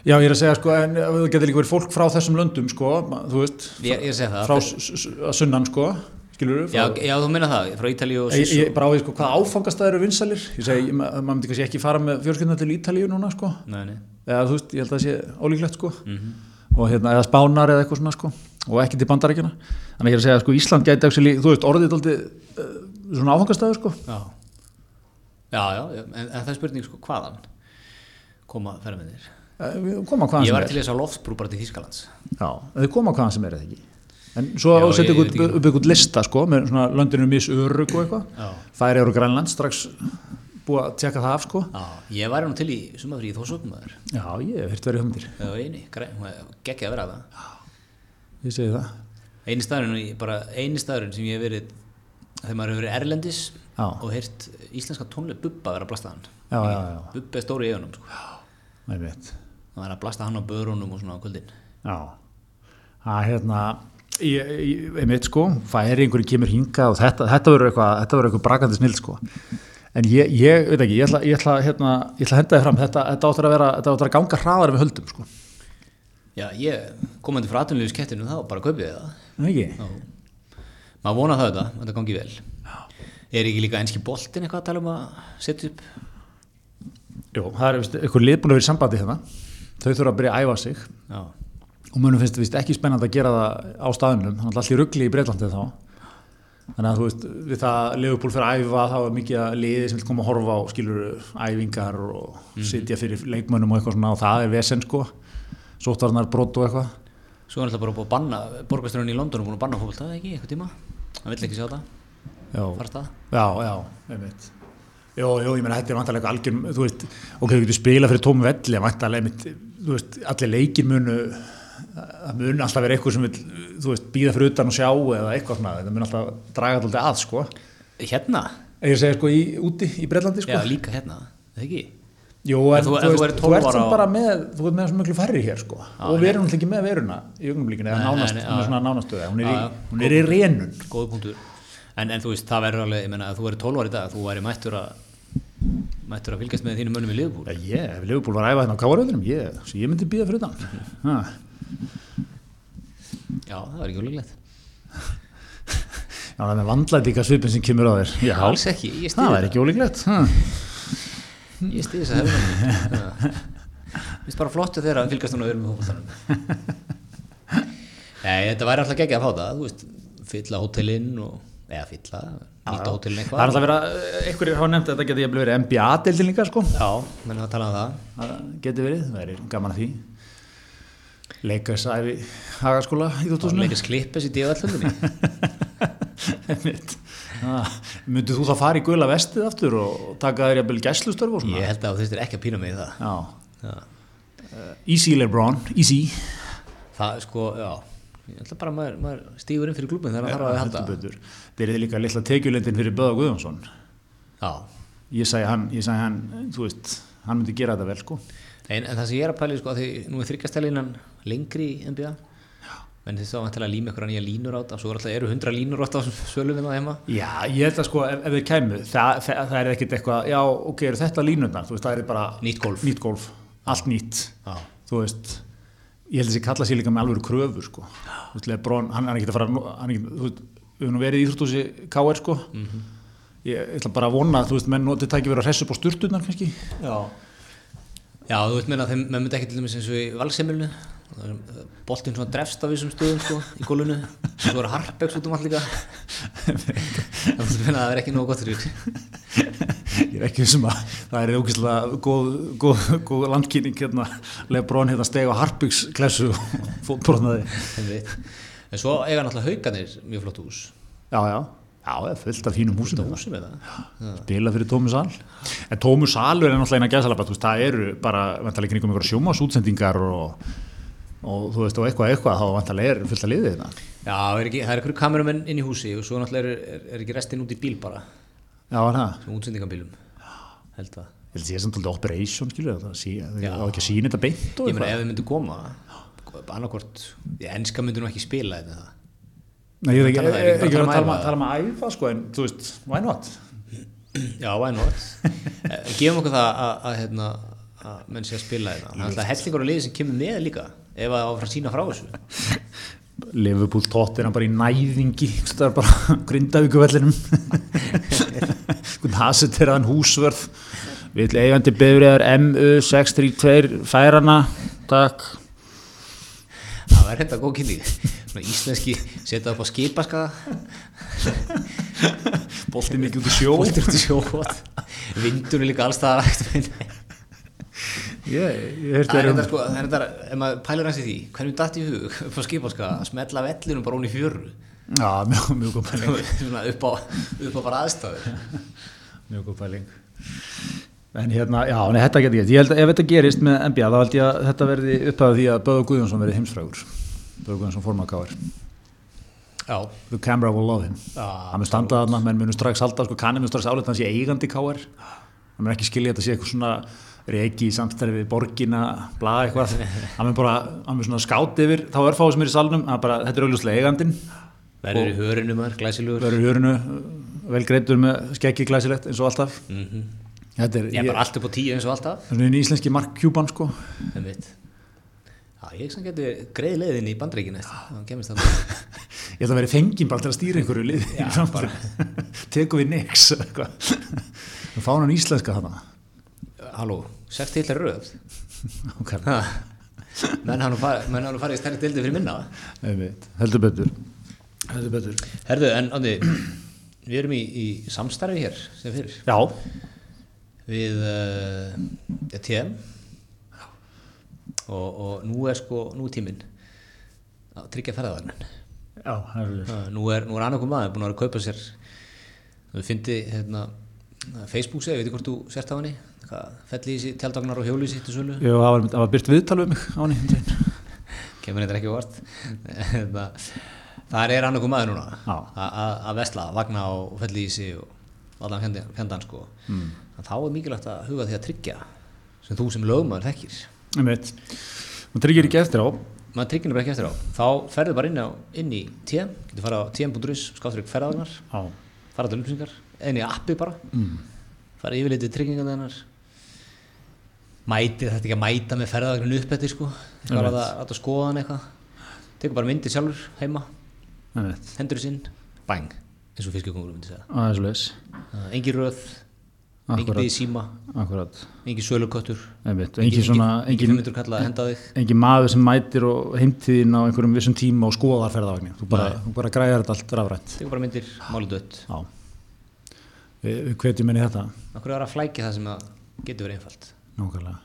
Já, ég er að segja, sko, en það getur líka verið fólk frá þessum löndum, sko, þú veist, Ég, ég það frá að sunnan sko skilur já, já, þú minna það, frá Ítalíu og ég, Sviss ég bara á því sko hvað áfangastæður eru vinsalir ég segi, ég- ma- maður myndi kannski ekki fara með fjölskyldna til Ítalíu núna sko. Nei, nei, eða þú veist, ég held að það sé ólíklegt sko. Mhm. og hérna, eða spánar eða eitthvað svona sko og ekki til bandarækjana þannig að ég er að segja sko Ísland gæti actually, þú veist, orðið aldrei uh, svona áfangastæður sko. Já. Já, er hvaðan koma ferðmennir uh, koma hvaðan Ég sem var er. til þess að loftsbrú bara til Þýskalands. Já, þau koma hvaðan sem er eða ekki? En svo setja upp ykkur lista sko með svona löndinu misörug og eitthvað. Færi eru Grænland strax búið að tjekka það af sko. Já ég væri nú til í Þórsökum maður já, ég hef hirt verið humdir geggja að vera það ég segi það. Eini staðurinn, bara eini staðurinn sem ég hef verið þegar maður hefur verið erlendis Já. og heyrt íslenska tónleik Bubba vera að blasta hann. Bubba er stóri í eigunum sko. Það er að blasta hann á börunum og svona á kvöldin Já, það hérna, ég, einmitt sko, færi einhverjum kemur hinga og þetta, þetta verður eitthvað, eitthvað brakandi snill sko. En ég, ég veit ekki, ég ætla, ég ætla, hérna, ég ætla að henda þið fram, þetta, þetta áttur að vera, þetta áttur að ganga hraðar við höldum sko. Já, ég komandi frá atvinnlífis kettinu þá bara kaupið það? Já. maður vona það þetta, þetta gangi vel Já. er ekki líka enski boltin eitthvað að tala um að setja upp Jú, það er eitthvað liðbúin að vera sambandi hérna. Þau þurfa að byrja að æfa sig. Já, og munum finnst þetta ekki spennandi að gera það á staðunum, þannig að allir ruggli í Breitlandi þá. Þannig að þú veist, við það Leopold fyrir að æfa, þá er mikið að liði sem vil koma að horfa á skilur æfingar og sitja fyrir leikmönnum og eitthvað svona og það er vesen sko, sótvarnar brot og eitthvað. svo er alltaf bara búið að banna borgasturinn í London er búin að banna fólk það ekki, eitthvað tíma? Hann vill ekki sjá það, Já, fara stað. Já, já, einmitt. Jó, jó, ég meina, þetta er vantarlega algjör, þú veist, ok, þú getur spila fyrir tómi velli, vantarlega, einmitt, veist, allir leikir munu, það mun alltaf vera eitthvað sem vil, býða fyrir utan og sjá eða eitthvað svona, þetta mun alltaf draga alltaf að, sko. hérna, Ég segi, sko, í, úti í Breitlandi, sko. já líka hérna það ekki, Jú, en, En þú- þú, veist, þú 12 ert og- bara með, þú ert með svo miklu færri hér, sko. og við erum alltaf ekki með veruna í augnumlíkinu, eða nánast, nei, nei, hún er svona nánastöða, hún er, í, hún er í punktur. en, en þú veist, það verður alveg, ég menna að þú verður 12 ári í dag þú væri mættur að mættur að fylgjast með þínum mönnum í liðbúl Já, ég, ef Leopold var að æfa hérna á káaröðunum, ég, ég myndi býða fyrir. Ha. já, það var ekki ólíklegt Já, það er með vandlætika svipin sem kemur á þér. Já, alls ekki, ég það stýði er ekki. Ha. ég stýði þess að hefur minnst bara flottu þegar að fylgjast núna við erum í hópaðanum nei, þetta væri alltaf geggja að fá það þú veist, fylla hótelinn og eða fylla, Nýta hótelin Það er eitthvað alltaf að vera, einhverjir hafa nefnt að þetta geti verið NBA-deildin líka sko Já, menn að tala um það Það geti verið, það er gaman að því Leikarsæfi hagaskóla í og þóttusinu leikast klippes í díðallöndinni Myndið þú þá fara í gula vestið aftur og taka þér jafnvel gæslustörf og svona? Ég held að þú þurftir ekki að pína mig í það Já, Já. easy Lebron, easy Það er sko, já Ég ætla bara að maður, maður stígur inn fyrir klubin þegar hann þarf að halda. Þeir eru líka litla tekjulendin fyrir Böða Guðjónsson. Já, Ég sagði hann, ég sagði hann, þú veist hann myndi gera þetta vel sko. En, en það sem ég er að pæli sko, að því nú er þryggjastælinan lengri í NBA menn þess að vantilega að líma ykkur nýja línur át svo er alltaf eru hundra línur átt á svölum við það heima? Já, ég held að sko ef, ef þeir kæmu það, það, það er ekkit eitthvað, já ok, eru þetta línundar þú veist, það er bara Nýtt gólf. nýtt gólf allt nýtt, Já. þú veist ég held að þessi kalla sér líka með alveg kröfur sko, þú veist, Lebron, hann er ekki að fara hann er ekki, þú veist, við höfum nú verið í Íþróttúsi KR sko. Mhm. ég ætla bara að vona, þú veist, menn notið tæki verið að hressa upp á sturtunar kannski. Já. Já, þú veit meina að þeim, maður myndi ekki til dæmis eins og í valsemilinu boltinn svona drefst af þessum stöðum sko, í gólunu svo er harpex út um allt líka. Það er ekki nógu gott fyrir er ekki sem að það er ógeðslega góð, góð, góð landkynning hérna, Lebron hérna steg á Harpiks klessu og fótbrotnaði. En svo eiga náttúrulega hauganir mjög flott hús. Já, já, já, það er fullt af fínum húsum hérna. húsum er það spila fyrir Tómi Sal. En Tómi Salur er náttúrulega eina gæðsalaba það eru bara vantarlega kringum einhverja sjómasútsendingar og, og þú veist og eitthvað eitthvað þá vantarlega er fullt að liði þetta Já, er ekki, það er einhverju kamerumenn inn í húsi og svo náttúrulega er, er, er ekki restin út í bíl bara. Já, var það? Sem útsendingabílum held það ég held að ég er samt alltaf operation skilur það það er ekki að sína þetta beint og Ég meina ef þið myndu koma annarkort, ég enska myndu nú ekki spila þetta. Það Nei, ég er ekki, er um að tala um æfa. að tala um að æfa sko en þú veist, why not? Já, why not? Eh, Gefum okkur það að, að, hérna, að menn sé að spila þetta. Það er alltaf hellingur á liði sem kemur með líka ef að áfram að sína frá þessu. Liverpool tótt er hann bara í næðingi það er bara grindavíkuvellinum Hasit er hann húsvörð. Vill eigandi bifriðar MU632 færana takk. Það var hérna góð kynning. Íslenski setja upp á skipaskaða boltinn ekki út í sjó. Bóltir út í sjóhótt Vindur er líka alls það ég, ég Það er þér um þetta sko, það er þetta, ef maður pælir hans í því, hvernig datt í hug upp á skipaskaða að smetla vellinum bara hún í fjöru já, mjög, mjög góð pæling Svona upp á, upp á bara aðstæður. Mjög góð pæling en hérna, já, nei, þetta getur ég ég held að ef þetta gerist með NBA þá held ég að þetta verði upphæðu því að Böður Guðjónsson verði heimsfrægur. Böður Guðjónsson formakáður Já, the camera will love him. Hann mun standa þarna, menn munum strax halda sko, kannið mun strax álega hann sé eigandi KR hann mun ekki skilja þetta sé eitthvað svona reiki í samstæði við borgina bla eitthvað, hann mun bara skátt yfir, þá fáið sem er í salnum bara, þetta er auðvitað eigandinn verður í hörinu maður, glæsilegur. Verður í hörunu, vel greitur með skeggi glæsilegt eins og alltaf. Mm þetta er, Ég er bara allt upp á tíu eins og alltaf. Svona einn íslenski Mark Cuban sko. Það mitt Já, ég sem getur greið leiðin í bandreikin eftir Það. Ég ætla að vera fenginn bara til að stýra einhverju lið Já, bara. tekum við eitthvað. við fáum hann íslenska þarna. Halló, sex til er röð? Okay. Ha. Menn hann farið stærri dildi fyrir minna. Einmitt, heldur betur heldur betur. Herðu, en Andi Við erum í, í samstarfi hér sem fyrir já, við uh, TM og, og nú er sko nú er tíminn að tryggja ferðavagnin. Já, heldur Uh, nú er, nú er annarkum maður búin að vera að kaupa sér við fyndi hérna, Facebook segja, veit ekki hvort þú sért á henni? Þessi tjaldagnar og hjóli í sitt sölu? Jú, það var, það var byrt viðtal við mig á henni um kemur þetta ekki vart Hérna, það er annarkum maður núna. Að- vesla, vagna og felli í sig og allan fjandan, sko. Mm. þá er mikilvægt að huga því að tryggja sem þú sem lögmaður þekkir. Hún tryggir ekki eftir á. Maður tryggir ekki eftir á. Þá ferðu bara inn, á, inn í TM getur fara á tm.is, skáttur ykkur ferðagnar Já, fara til upplýsingar, inn í appi bara. Mm. fara yfirleitið tryggingan þennar mæti þetta ekki að mæta með ferðagrun upp eftir sko. Það er að, að, skoða hann eitthvað. Tekur bara myndir sjálfur heima hendur þess inn, bang eins og fiskjökungur myndi segja. Það er svo leis uh, engi röð, engin byggði síma akkurat engin söluköttur einmitt, engin svona engin engin, 500 kalla að henda þig. engin maður sem mætir og heimtíðin á einhverjum vissum tíma og skoðar ferðavagnin þú bara, þú bara græðar þetta allt rafrænt. Tegur bara myndir, máli dött. Já. Við, við hvetjum henni þetta. Okkur er að flækja það sem getur verið einfalt? Nákvæmlega.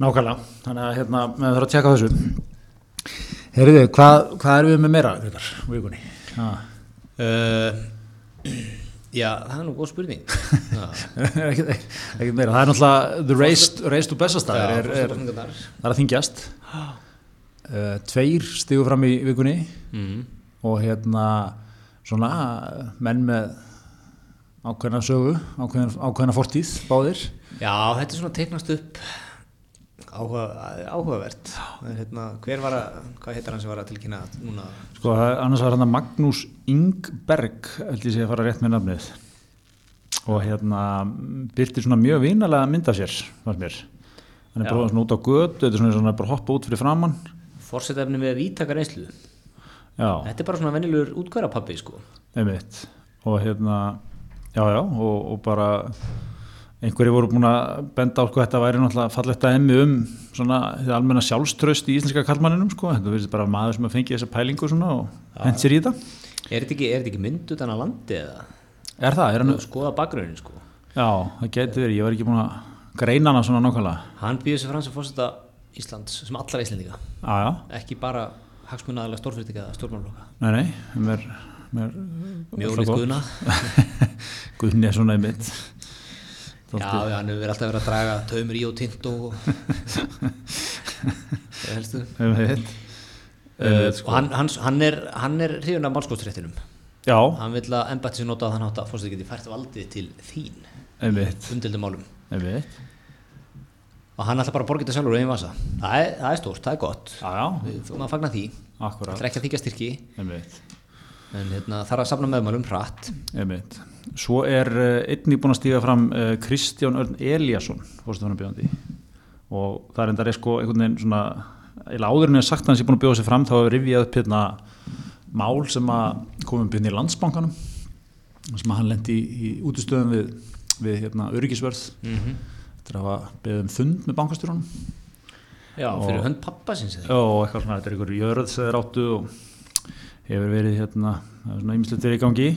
Nákvæmlega, þannig að hérna með þarf að tjekka þessu Herriði, hvað, hvað erum við með meira þetta, vikunni? Ha. uh, já, það er nú góð spurning. Ekkert ekkert meira, það er náttúrulega the race, race to bestastæðir er, er, er, er að þingjast uh, tveir stigu fram í vikunni mm. og hérna svona menn með ákveðna sögu, ákveðna, ákveðna fortíð báðir. Já, þetta er svona teiknast upp áhuga, áhugavert. Hérna, hver var að, hvað heitir hann sem var að tilkynna núna? Sko, annars var hérna Magnús Ingberg held ég að fara rétt með nafnið. Og hérna byrti svona mjög vinalega mynd af sér fannst mér. Hann er bara svona út á götu þetta er svona, svona bara hoppa út fyrir framann fórsetefni með vítaka reynslu. Já, þetta er bara svona venjulegur útkværa sko. Einmitt. Og hérna, já já og, og bara einhverju voru búin að benda á sko þetta væri náttúrulega fallegt að emmi um svona því almenna sjálfströst í íslenska kallmanninum sko, þetta verður bara maður sem að fengi þessa pælingu svona og hent sér í þetta. Er þetta ekki, ekki mynd utan að landi eða? Er það, er hann, skoða bakgrunnin sko. Já, það geti verið. Ég var ekki búin að greina hana svona nákvæmlega. Hann býður sér fram sem fórseta Íslands sem allra Íslendinga. Já, ekki bara hagsmunnaðalega stórfyrirtækja eða mér, mjög alltaf já, já, hann hefur verið alltaf verið að draga taumur í og tint og það helstu? Einmitt Uh, og hann, hann, hann er, hann er hrifun af málskótsréttinum já, hann vil að embætti sér nota að hann átt að fórstu geti fært valdið til þín. Einmitt umdildum málum. Og hann ætla bara að borga þetta sjálfur vasa. Það er, það er stórt, það er gott. Já, já, Við- maður fagnar því, akkurat það er ekki að þykja styrki. Einmitt en hérna, þarf að safna meðmælum hratt Einmitt. Svo er uh, einnig búin að stíga fram uh, Kristján Örn Eliasson og það er enda er sko einhvern veginn svona eða áður en ég sagt að hann sé búin að bjóða sig fram þá hefur rifjað upp hérna mál sem að komum byrni í landsbankanum sem að hann lendi í, í útustöðum við, við hérna, öryggisvörð mm -hmm. eftir að hafa beðið um fund með bankastjórunum já, fyrir Og- hönd pappa sinns og eitthvað svona, þetta er einhver jörð sem þeir áttu og hefur verið hérna, er ýmislegt verið í gangi.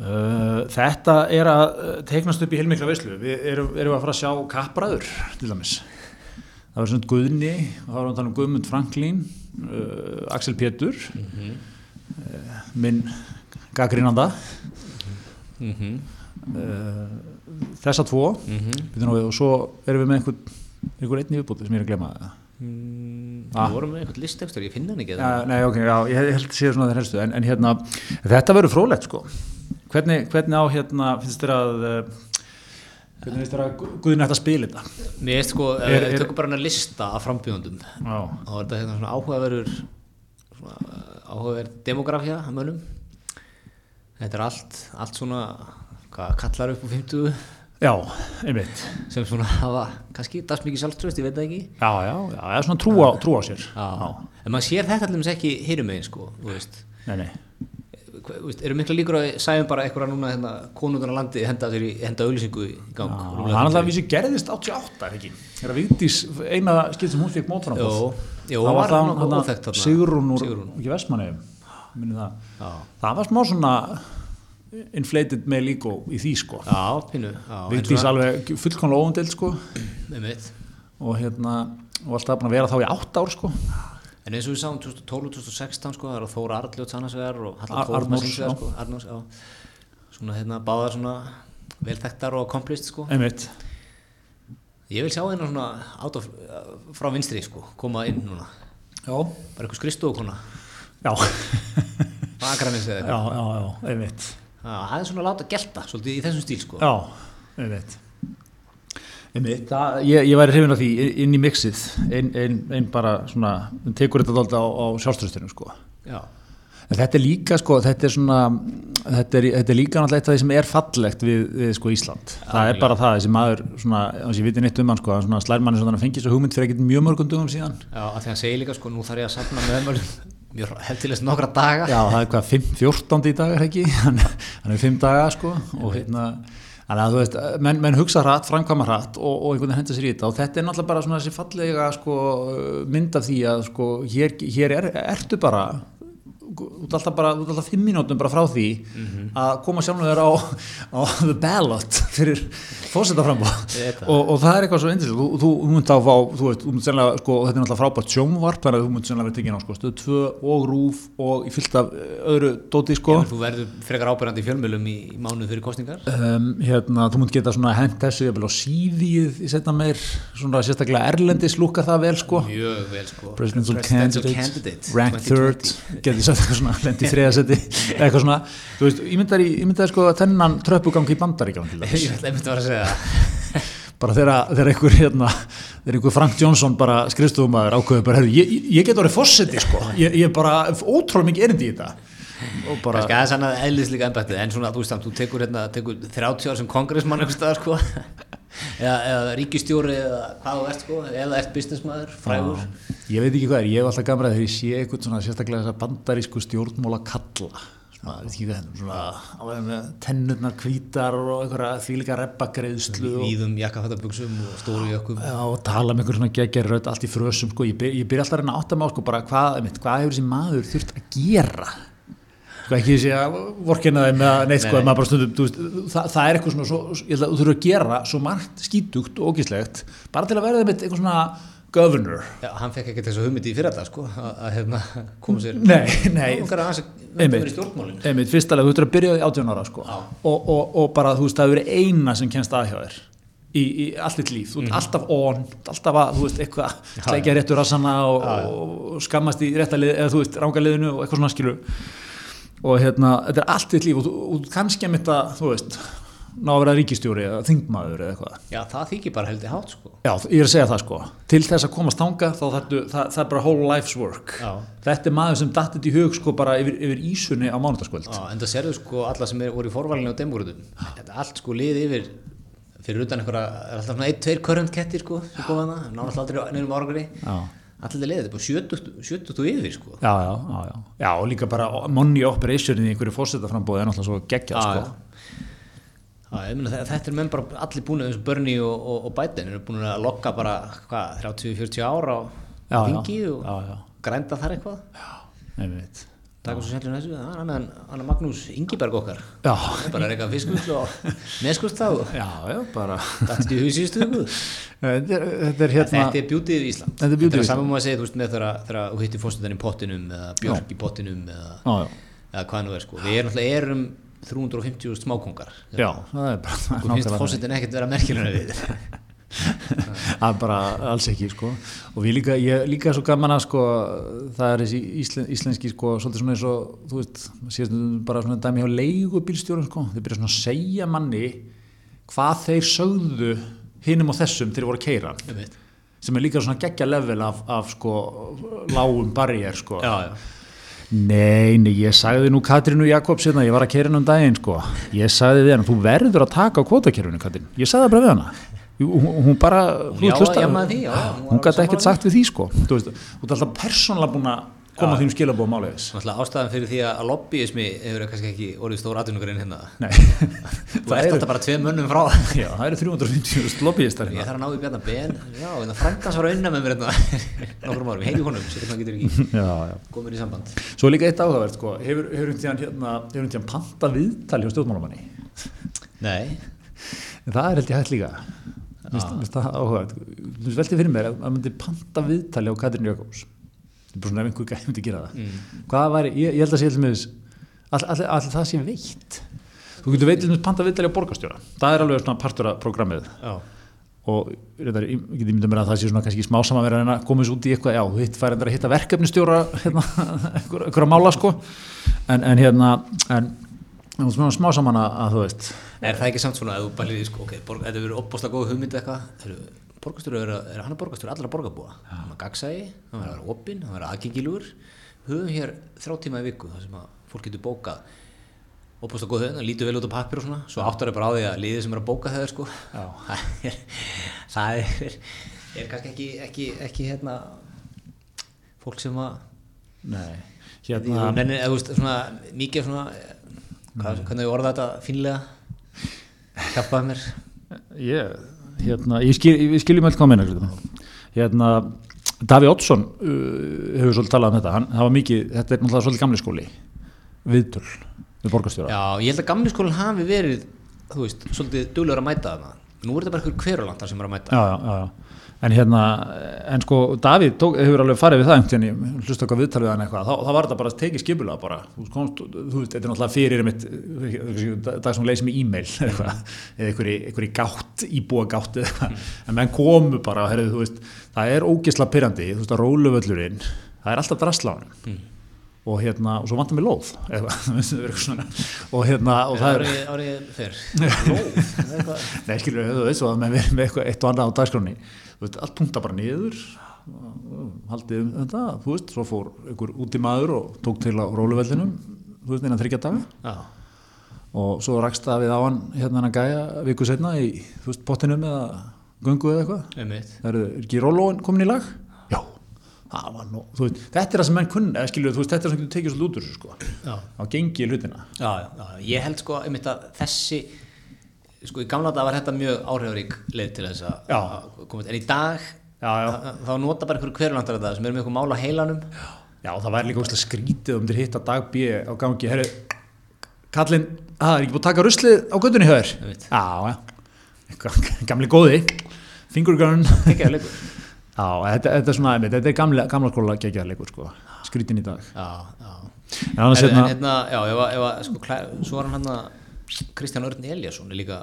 Uh, þetta er að uh, teiknast upp í heilmikla veislu. Við erum, erum að fara að sjá kappræður til dæmis. Það var svona Guðni þá erum við að tala um Guðmund Franklín uh, Axel Pétur Mhm. uh, minn gaggrínanda mm -hmm. uh, þessa tvo. Nú við, og svo erum við með einhvern einhver einni viðbúti sem ég er að glemma það Ah. Við vorum með einhvern listekstur, ég finna hann ekki Ja, nei, ok, já, ég held að sé svona þeir helstu. En, en hérna, þetta verður frólægt sko. Hvernig, hvernig á hérna finnst þér að uh, hvernig finnst þér að Gu- Guðni ætti að spila þetta? Mér veist sko, Er- er, er, tökum bara hann að lista af frambjöndum já, þá er þetta hérna svona áhugaverður svona áhugaverð demografía að mönnum. Þetta er allt, allt svona hvað kallar upp á 50 já, einmitt sem svona hafa kannski das mikið sjálfströst, ég veit það ekki já, já, já, það er svona trú á, trú á sér Já. en maður sér þetta allir ekki heyrum megin sko, þú veist nei, nei, Hva- þú veist, eru mikla líkur að sæðum bara eitthvað núna hérna, konungan á landi henda henda auðlýsingu í gang Já, Rúlla hann alltaf fyrir- vísi gerðist 88 er ekki þegar Vigdís, eina skipt sem hún fikk mótframboð það var það. Sigrún úr Sigrún. ekki Vestmanni það. Já. það var smá svona inflated með líko í því sko. Já, pínu Vigdís svona- alveg fullkomlega óumdelt sko. Og hérna og alltaf búin að vera þá í átt ár sko. En eins og við sáum 2012-2016 sko, það er Þóra Arljóts annars vegar og Arnórs, sko, svona hérna báðar svona velþektar og accomplished sko. Einmitt. Ég vil sjá hérna svona out of, frá vinstri sko, koma inn núna. Já, bara einhver skristofukona já, Akranis eða já, eitthvað já, já, einmitt það er svona láta gelta svolítið í þessum stíl sko. Já, einmitt. Einmitt, það, ég, ég væri hrifin af því inn í mixið ein, ein, ein bara svona, hún tekur þetta alltaf á, á sjálfströstinu sko. Já, En þetta er líka sko, þetta er svona þetta er, þetta er líka náttúrulega eitt af því sem er fallegt við, við sko Ísland. það er bara það, þessi maður svona, ég viti neitt um hann sko, hann svona slær manni svona að fengi svo hugmynd fyrir ekkert mjög mörgum dugum síðan. já, að því að segja líka sko nú þarf ég að safna meðmælum mjög heftilegst nokkra daga. Já, það er hvað, 5, 14 í dag það ekki, hann, er 5 daga sko og hérna, Þannig að þú veist, menn, menn hugsa hratt, framkvæma hratt og, og einhvern veginn henda sér í þetta. Og þetta er náttúrulega bara svona þessi fallega sko, mynd af því að sko, hér, hér er, ertu bara ert alltaf bara, ert alltaf fimm mínútum bara frá því að koma sjálfum þér á, á the ballot fyrir Ég það. og, og það er eitthvað svo indislega, þú, þú, munt að fá þú veist, þú munt sennilega, sko, þetta er náttúrulega frábært sjónvarp, þannig að þú munt sennilega verið tekinn á sko, stöð 2 og rúf og í fyllt af eh, öðru dóti, sko. Já, þú verður frekar ábyrgandi í fjölmjölum í, í mánuð fyrir kostningar um, hérna, þú munt geta svona hent þessu jafnvel á síðið í setna meir svona sérstaklega erlendis lúka það vel sko. Mjög vel sko. Presidential, Presidential candidate, candidate ranked 2020. third getur sagt eitthvað svona, lendi þriðasetti eitthvað svona, þú veist, ímyndar í ímyndar sko þennan tröppugang í bandaríkjum til ég þess, ætla einmitt að vera að segja það. Bara þegar einhver hérna, þegar einhver Frank Johnson bara skrifstofumæður ákveður bara, herru, ég, ég get orðið fósetti sko, ég, ég er bara ótrúlega mikið erindi í þetta. Og bara, kannski aðeins annað eðlislíka embættið en svona þú veist samt, þú tekur, hérna, tekur 30 ár sem staðar sko eða, eða ríkistjóri eða hvað þú ert sko eða ert businessmaður, frægur. Ég veit ekki hvað er, ég hef alltaf gamra þegar ég sé eitthvað svona sérstaklega þessa bandarísku stjórnmóla kalla svona, veit ekki hvað, svona tennurnar hvítar og einhverja þvílíka reppagreðslu og, víðum jakkafættabuxum og stóru jökkum Já, og tala með einhver svona geggjari rödd allt í frösum, sko, ég, byr, byrja alltaf að reyna að átta mig á, sko, bara hvað, hvað hefur þessi maður þurft að gera sko, ekki þessi að vorkina þeim eða neitt, sko, Nei, að maður bara stundum, þú veist, það, það er eitthvað svona, svo, ég held að þú þurfur að gera svo margt skítugt og ógíslegt, bara til að verða þeim eitthvað svona governor. Já, hann fekk ekki þessu hugmyndi í þetta sko að, að hérna, koma sér Nei, nei, að Einmitt. einmitt, fyrstalega, þú þurftur að byrja á því 18 ára, sko, og, og, og bara, þú veist, það verið eina sem kennst að hjá þér í, í allt þitt líf, þú ert alltaf on, alltaf að, þú veist, eitthvað sleikja réttur rassana og, Já, já. og skammast í rétta lið, eða þú veist, ranga liðinu og eitthvað svona skilu og hérna, þetta er allt þitt líf og og kannski að mitt að, þú veist ná að vera ríkistjóri eða þingmaður eða eitthvað. Já, það þykir bara heldur hátt sko. Já, ég er að segja það sko, til þess að komast þanga þá þetta, það, það er bara whole life's work. Já. þetta er maður sem dattit í hug sko bara yfir, yfir ísunni á mánudagskvöld. Já, en það sérðu sko alla sem er, voru í forvalinu á demokrutum Þetta er allt sko lið yfir fyrir utan einhverja, er alltaf svona ein, tveir current kettir sko hana, nánast aldrei nefnum árangri. Já. Allir lið, þetta er bara 70, 70 og yfir sko Já, já, já, já. já, og líka bara money operationin í einhverju fórsetaframbóði er náttúrulega svo geggjað Já, sko. Já, ég meina, þe- þetta er menn bara allir búin eins og Bernie og, og, og Biden eru búin að lokka bara, hvað, 30-40 ára á Já, já, þingi og já, já. grænda þar eitthvað Einmitt. Taka svo sérlega þessu, það er Magnús Ingiberg okkar. Já, bara reyka fiskull og neskust þá. Já, já, bara. Dættist í viku. Þetta er, hérna Þetta er bjútið í Ísland. Þetta er Þetta er saman með að segja, þú veist, með þegar þú hittir fórstæðan í pottinum eða björk í pottinum eða, eða hvað nú er sko. Við erum náttúrulega erum 350 smákongar já, það er bara Þú finnst fórstæðan ekkert vera merkilega við er bara alls ekki sko. Og við líka, ég líka svo gaman að sko það er þessi íslen, íslenski sko svolítið svona eins og, þú veist síðast bara svona dæmi hjá leigubílstjórum sko. Þeir byrja svona að segja manni hvað þeir sögðu hinum og þessum þeir voru að keira sem er líka svona geggja level af, af sko lágum barriér sko. Já, já. Nei, nei, ég sagði nú Katrínu Jakobs hérna, ég var að keira henni um daginn sko. ég sagði við hann, þú verður að taka á kvotakerfinu Katrín, ég sagði það bara við hana hún, hún bara, þú já, veist, hlusta- jammaði því, já, já, hún hún gæti ekkert sagt við því sko. Þú veist, þú ert alltaf persónlega búin að koma þínum skilabóð málið þess. Náttúrulega ástæðan fyrir því að lobbyismi hefur kannski ekki orðið stór atvinnugrein hérna. Nei, Þú það ert alltaf bara tvei mönnum frá. Já, það eru 350 lobbyistar Ég hérna. Þarf að ná í bjarnar ben. Já, en það frændans var að unna með mér hérna. Nokkrum árum, heyri honum, sér hann getur ekki Komur í samband. Svo er líka eitt áhugavert sko, hefur hefur einhvern tíðan hérna, panta viðtali hjá stjórnmálamanni? Nei, En það er held ég hægt líka Áhugað Þú veltið fyrir mér að að myndi panta viðtali á Katrín Jakobs. Það er bara svona ef einhver gæði myndi gera það. Mm. Hvað væri, ég, ég held að sé til með all, all, all, það sé veitt. Þú getur veitt til með panta viðtali á borgarstjóra. Það er alveg svona partur af programmið. Já, og reyndar, ég get ímyndað mér að það sé svona kannski smá saman verið að reyna að koma þessu út í eitthvað já, þú hitt fær reyndar að hitta verkefnistjóra hérna, einhver- einhverja mála sko. En, en hérna en, en svona smá saman að, að þú veist. Er það ekki samt svona að þú bælir sko, ok, þetta verður opbósta góð hugmynd eitthvað, borgarstjóri er, er hann að borgarstjóri allra borgarbúa, hann er gagsægi, hann verður að vera opinn, hann verður aðgengilugur, höfum hér þrjá tíma í viku þar sem að fólk getur bókað opbósta góð hugmynd, lítur vel út á pappir og svona, svo áttar er bara á því að liðið sem er að bóka þeir sko, það er, er, kannski ekki, ekki, ekki hérna, fólk sem að, nei, hérna, hérna nenni, eða veist, svona, mikið svona, hvað, hvernig við orða þetta fínlega? hjálpaði mér. Ég, hérna, ég, skil, ég skiljum öll hvað meina hérna, Daví Oddsson uh, hefur svolítið talað um þetta. Hann, það var mikið, þetta er náttúrulega svolítið gamli skóli. Viðtöl við borgarstjóra. Já, ég held að gamli skólinn hafi verið þú veist, svolítið duglegur að mæta þarna. Nú er þetta bara einhver hverjulandar sem er að mæta. Já, já, já, já. En hérna, en sko Davíð tók, hefur alveg farið við það einhvern veginn, ég hlusta eitthvað viðtalið hann eitthvað, þá, þá var þetta bara tekið skipulega bara, þú veist, þetta er náttúrulega fyrir mitt, dag sem leysið með e-mail eitthvað, eða einhverji, gátt, íbúa gátt eitthvað, en menn komu bara, herrið, þú veist, það er ógisla pyrrandi, þú veist, að róluvöllurinn, það er alltaf hann og hérna, og svo vantar mig lóð eitthvað, og hérna, og það er árið, fyrr. Lóð. Nei, skilur, þú veist, menn verið með eitthvað eitt og annað á dagskráni, þú veist, allt punkta bara niður, haldið um þetta, þú veist, svo fór einhver út í maður og tók til á róluvellinum, þú veist, innan þryggja daga. Og svo rakst það við á hann hérna hann að gæja viku setna í, þú veist, pottinum eða göngu eða eitthvað, það eru, er ekki rólóin komin í lag? Nú, veist, þetta er það sem menn kunn, eða skilur, þú veist, þetta er það sem getur tekið svolítið út úr þessu, sko, á gengi í hlutina. já, já, já. ég held sko einmitt að þessi sko í gamla dag var þetta mjög áhrifarík leið til þess að að koma til en í dag Já, já. að- þá nota bara einhverju hverjulandar þetta sem eru með eitthvað mál á heilanum Já, það væri líka óslega skrítið um þér hitta dag B á gangi, herru, kallinn, að það er ekki búið að taka ruslið á göttunni veit. Já, já, gamli góði, fingurgarn. ekki að leikur Já, þetta, þetta er svona, þetta er gamla, gamla skóla geggjaðleikur, sko, skrítin í dag. já, já En en, hérna, en hérna, já, ef að, ef að sko, klæ, svo var hann hann að Kristján Örn Eliasson er líka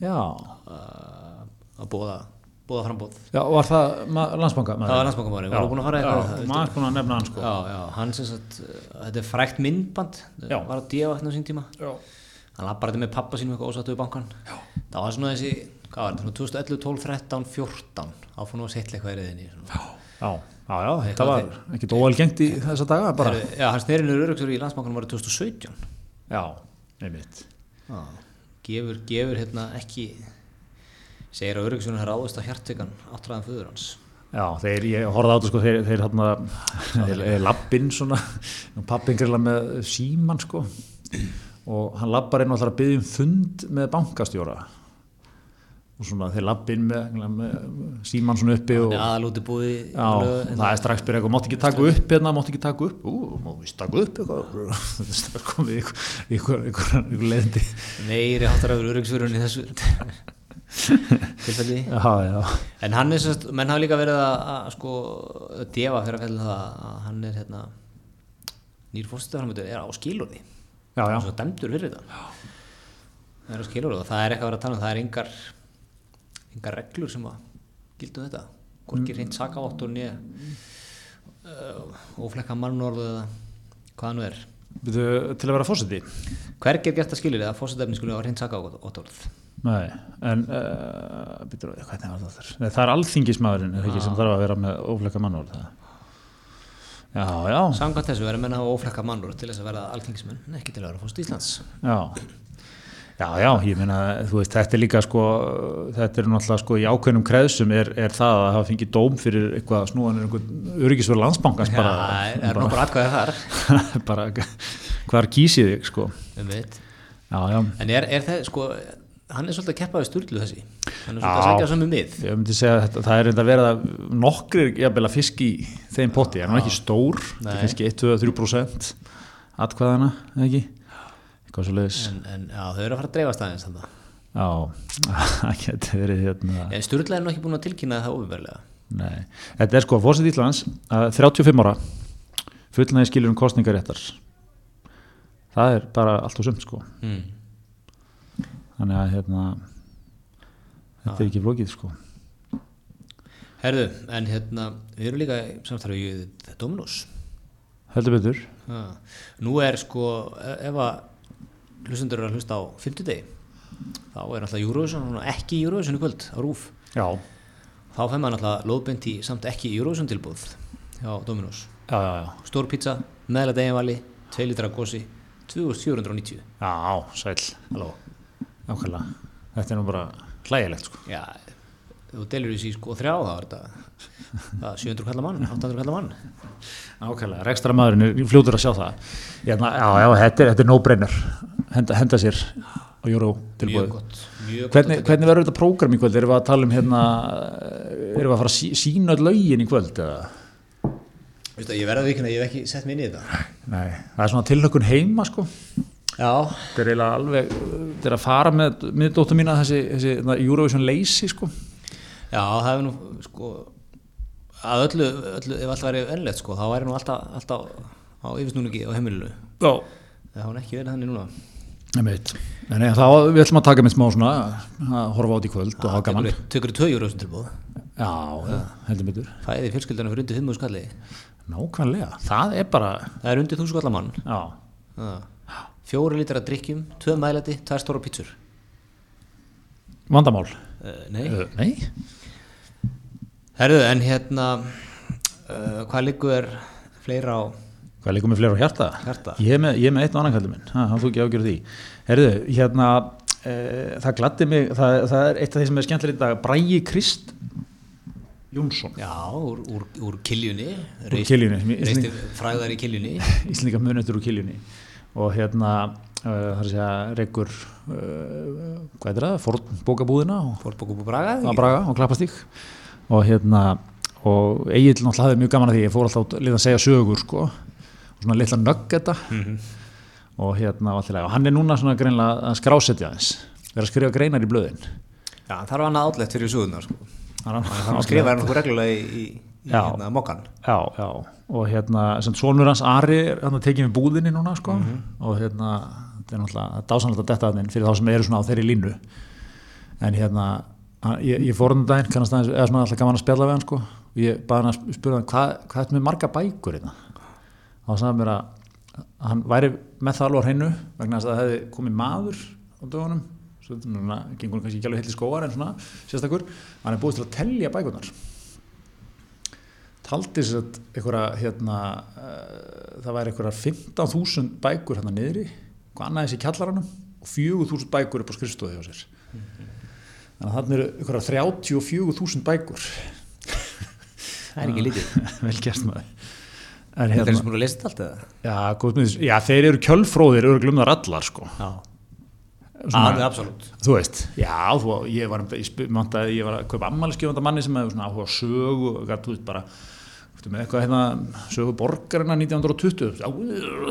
já, uh, að bóða bóða frambóð já, var það landsbanka? það var landsbankamæður, við vorum búin að fara eitthvað Já, maður búin að nefna hann, sko. já, já, hann sem sagt uh, þetta er frækt myndband Já. var að dífa þetta á sín tíma Já. hann lappar þetta með pappa sínum eitthvað ósattu í bankan já. það var svona þessi, hvað var þetta, svona 2011, 12, 13, 14 nú að setla eitthvað svona. Já, já, já, þetta var ekkit óalgengt í þessa daga, bara. Heyrðu, já, hann snerinnur öryggsur í landsbankanum var 2017 Já, einmitt. já. gefur, gefur hérna ekki segir að öryggsur har ráðist að hjartvekan áttræðan föður hans Já, þeir, ég horfði á þetta sko, þeir, þeir hérna, þeir, lappinn svona, pappin grilla með síman sko og hann lappar inn og ætlar að byggja um fund með bankastjóra og svona þeir lappinn með, með síman svona uppi og búið já, það er strax byrja eitthvað, mátt ekki taka upp hérna, mátt ekki taka upp, ú, mátt ekki taka upp eitthvað, þetta er komið ykkur, ykkur, ykkur, ykkur leiðindi. Meiri áttræður öryggsfjörun í þessu tilfelli. En hann er sérst, menn hafa líka verið að, að sko, defa fyrir að fælla það að hann er hérna nýr fórstæðarframötu er á skilurði já, já, og svo dæmdur fyrir þetta. Það er á skilurði og það er eitthvað að vera að tala um það er engar, engar reglur sem að gildu þetta. Hvorki reynd sakaváttur nýja uh, óflekka mannorðu eða hvað nú er. Byrju, til að vera fósiti hvergi er gert að skilurði að fórstæðarfni skulle hafa reynd sakavátturð Nei, en uh, býtur, hvernig var það þar? Nei, það er alþingismæðurinn er ekki sem þarf að vera með ófleika mannúr það. Já, já, samkvæmt þessu verður menn að hafa óflekka mannorð til þess að verða alþingismenn en ekki til að vera fórst Íslands. Já Já, já, ég meina, þú veist, þetta er líka sko, þetta er náttúrulega sko í ákveðnum kreðsum er, er það að hafa fengið dóm fyrir eitthvað snúanir einhvern öryggisverð landsbankans Já, bara, það er nokkur atkvæði þar. Bara hvar kýsið þig sko? Um veit. Já, já, En er, er það, sko, hann er svolítið að keppa við sturglu þessi. Hann er svolítið að sækja saman mið. Ég myndi segja að það er reynda að vera nokkrir jafnvel að fisk í þeim potti, hann er ekki stór? Það Nei. er kannski 1-2-3% atkvæðana, ekki eitthvað svo leiðis en, en já, þau eru að fara að dreifast aðeins þannig já, það getur verið hérna. En sturgla er nú ekki búin að tilkynna það ofinverlega nei, þetta er sko fórsett Íslands að 35 ára fullnaði skilur um kostningaréttar það er bara allt og sumt sko. Mm. þannig að hérna þetta er ekki flókið sko. Herðu, en hérna, við erum líka við Dominos. Heldur betur. Ha. Nú er sko, e- ef að hlustendur eru að hlusta á 50 degi þá er alltaf Eurovision ekki Eurovision í kvöld á RÚF já, þá fær maður alltaf lóðbeint í samt ekki Eurovision tilbúð hjá Dominos. Já, Stór pizza, meðlega deginvali 2 litra gósi, 2490 já, sæl Halló. Ákveðlega, þetta er nú bara hlægilegt sko. Já, þú delur þessi sko þrjá þá er þetta það, 700 kallar mann, 800 kallar mann Ákveðlega, rekstra maðurinn fljótur að sjá það. Hérna, já, já, þetta er, þetta er no-brainer henda, henda sér á Mjög tilbúið hvernig, hvernig verður þetta prógram í kvöld? Erum við að tala um hérna erum við að fara að sí, sína öll lögin í kvöld eða? Veistu, ég verða vikina, ég hef ekki sett mér inn í þetta. Nei, það er svona tilhökun heima sko. Já, þetta er eiginlega alveg þetta er að fara með, með dóttur mína þessi, þessi hérna, Eurovision leysi sko. Já, það hefur nú sko að öllu, öllu ef allt væri ennlegt sko, þá væri nú alltaf, alltaf á yfirsnúningi á heimilinu. Já, það hún ekki verið þannig núna nei, þá við ætlum að taka með smá svona að horfa át í kvöld og hafa gaman. Tökur tvö júru sem tilbúð Já, heldur betur. Fæði fjölskyldana fyrir undir 5.000 skalli. Nákvæmlega, það er bara Það er undir 1000 skallar mann. Já, Já. Fjóri lítar að drikkjum, tvö mælati, tvær stóra pítsur. Vandamál? Uh, Nei. Uh, Nei, Herðu, en hérna uh, hvað liggur fleira á hvað líkum með fleira á hjarta? Hjarta. Ég er með, ég er með eitt og annan kallið minn, ha, hann þú ekki ágjörð því. Herðu, hérna uh, það gladdi mig, það, það er eitt af því sem er skemmtilega í dag, Brægi Krist Jónsson. Já, úr, úr, úr kiljunni Reisti fræðar í kiljunni. Íslendinga munötur úr kiljunni. Og hérna uh, það er að segja Rekur uh, hvað er það, Ford bókabúðina og og Braga Braga og Klappastík og hérna og Egil náttúrulega hafði mjög gaman að því ég fór alltaf að segja sögur sko svona litla nöggeta Mhm. og hérna og, hann er núna svona greinlega að skrásetja þess vera að skrifa greinar í blöðin. Já, það var annað átlegt fyrir sögurnar sko. hann, Hann skrifaði hann reglulega í, í, hérna, mokkan já, já, og hérna sem sonur hans Ari er hann að tekið með búðinni núna sko. Og hérna þetta er náttúrulega dásanlega að detta þannig fyrir þá sem eru svona á þeirri línu. En hérna hann- ég, ég fór hann daginn kannast aðeins, eða svona alltaf gaman að spjalla við hann sko. Og ég baði hann að spura hann hvað, hvað er með marga bækur hérna og hann sagði mér að hann væri með það alveg á hreinu vegna að það hefði komið maður á dögunum. Svo þetta gengur hann kannski ekki alveg heilt í skóar en svona sérstakur, hann er búið til að tellja bækurnar. Taldi sér að einhverja hérna, uh, það væri einhverja 15.000 bækur hérna niðri hvað annað þessi kjallaranum og 4.000 bækur upp á skrifstofi hjá sér. Þannig að þarna eru einhverja 34.000 bækur. Það er ekki lítið. Vel gert maður Þetta er hérna, sem búin að lesa þetta allt eða? já, góð með þessu já, þeir eru kjölfróðir, eru glumðar allar sko. Já, alveg absolutt. Þú veist, já, þú, ég var að ég var að kaupa ammæliskefanda manni sem hefur svona áhuga á sögu og þú veist bara með eitthvað hérna sögu borgarina 1920 já,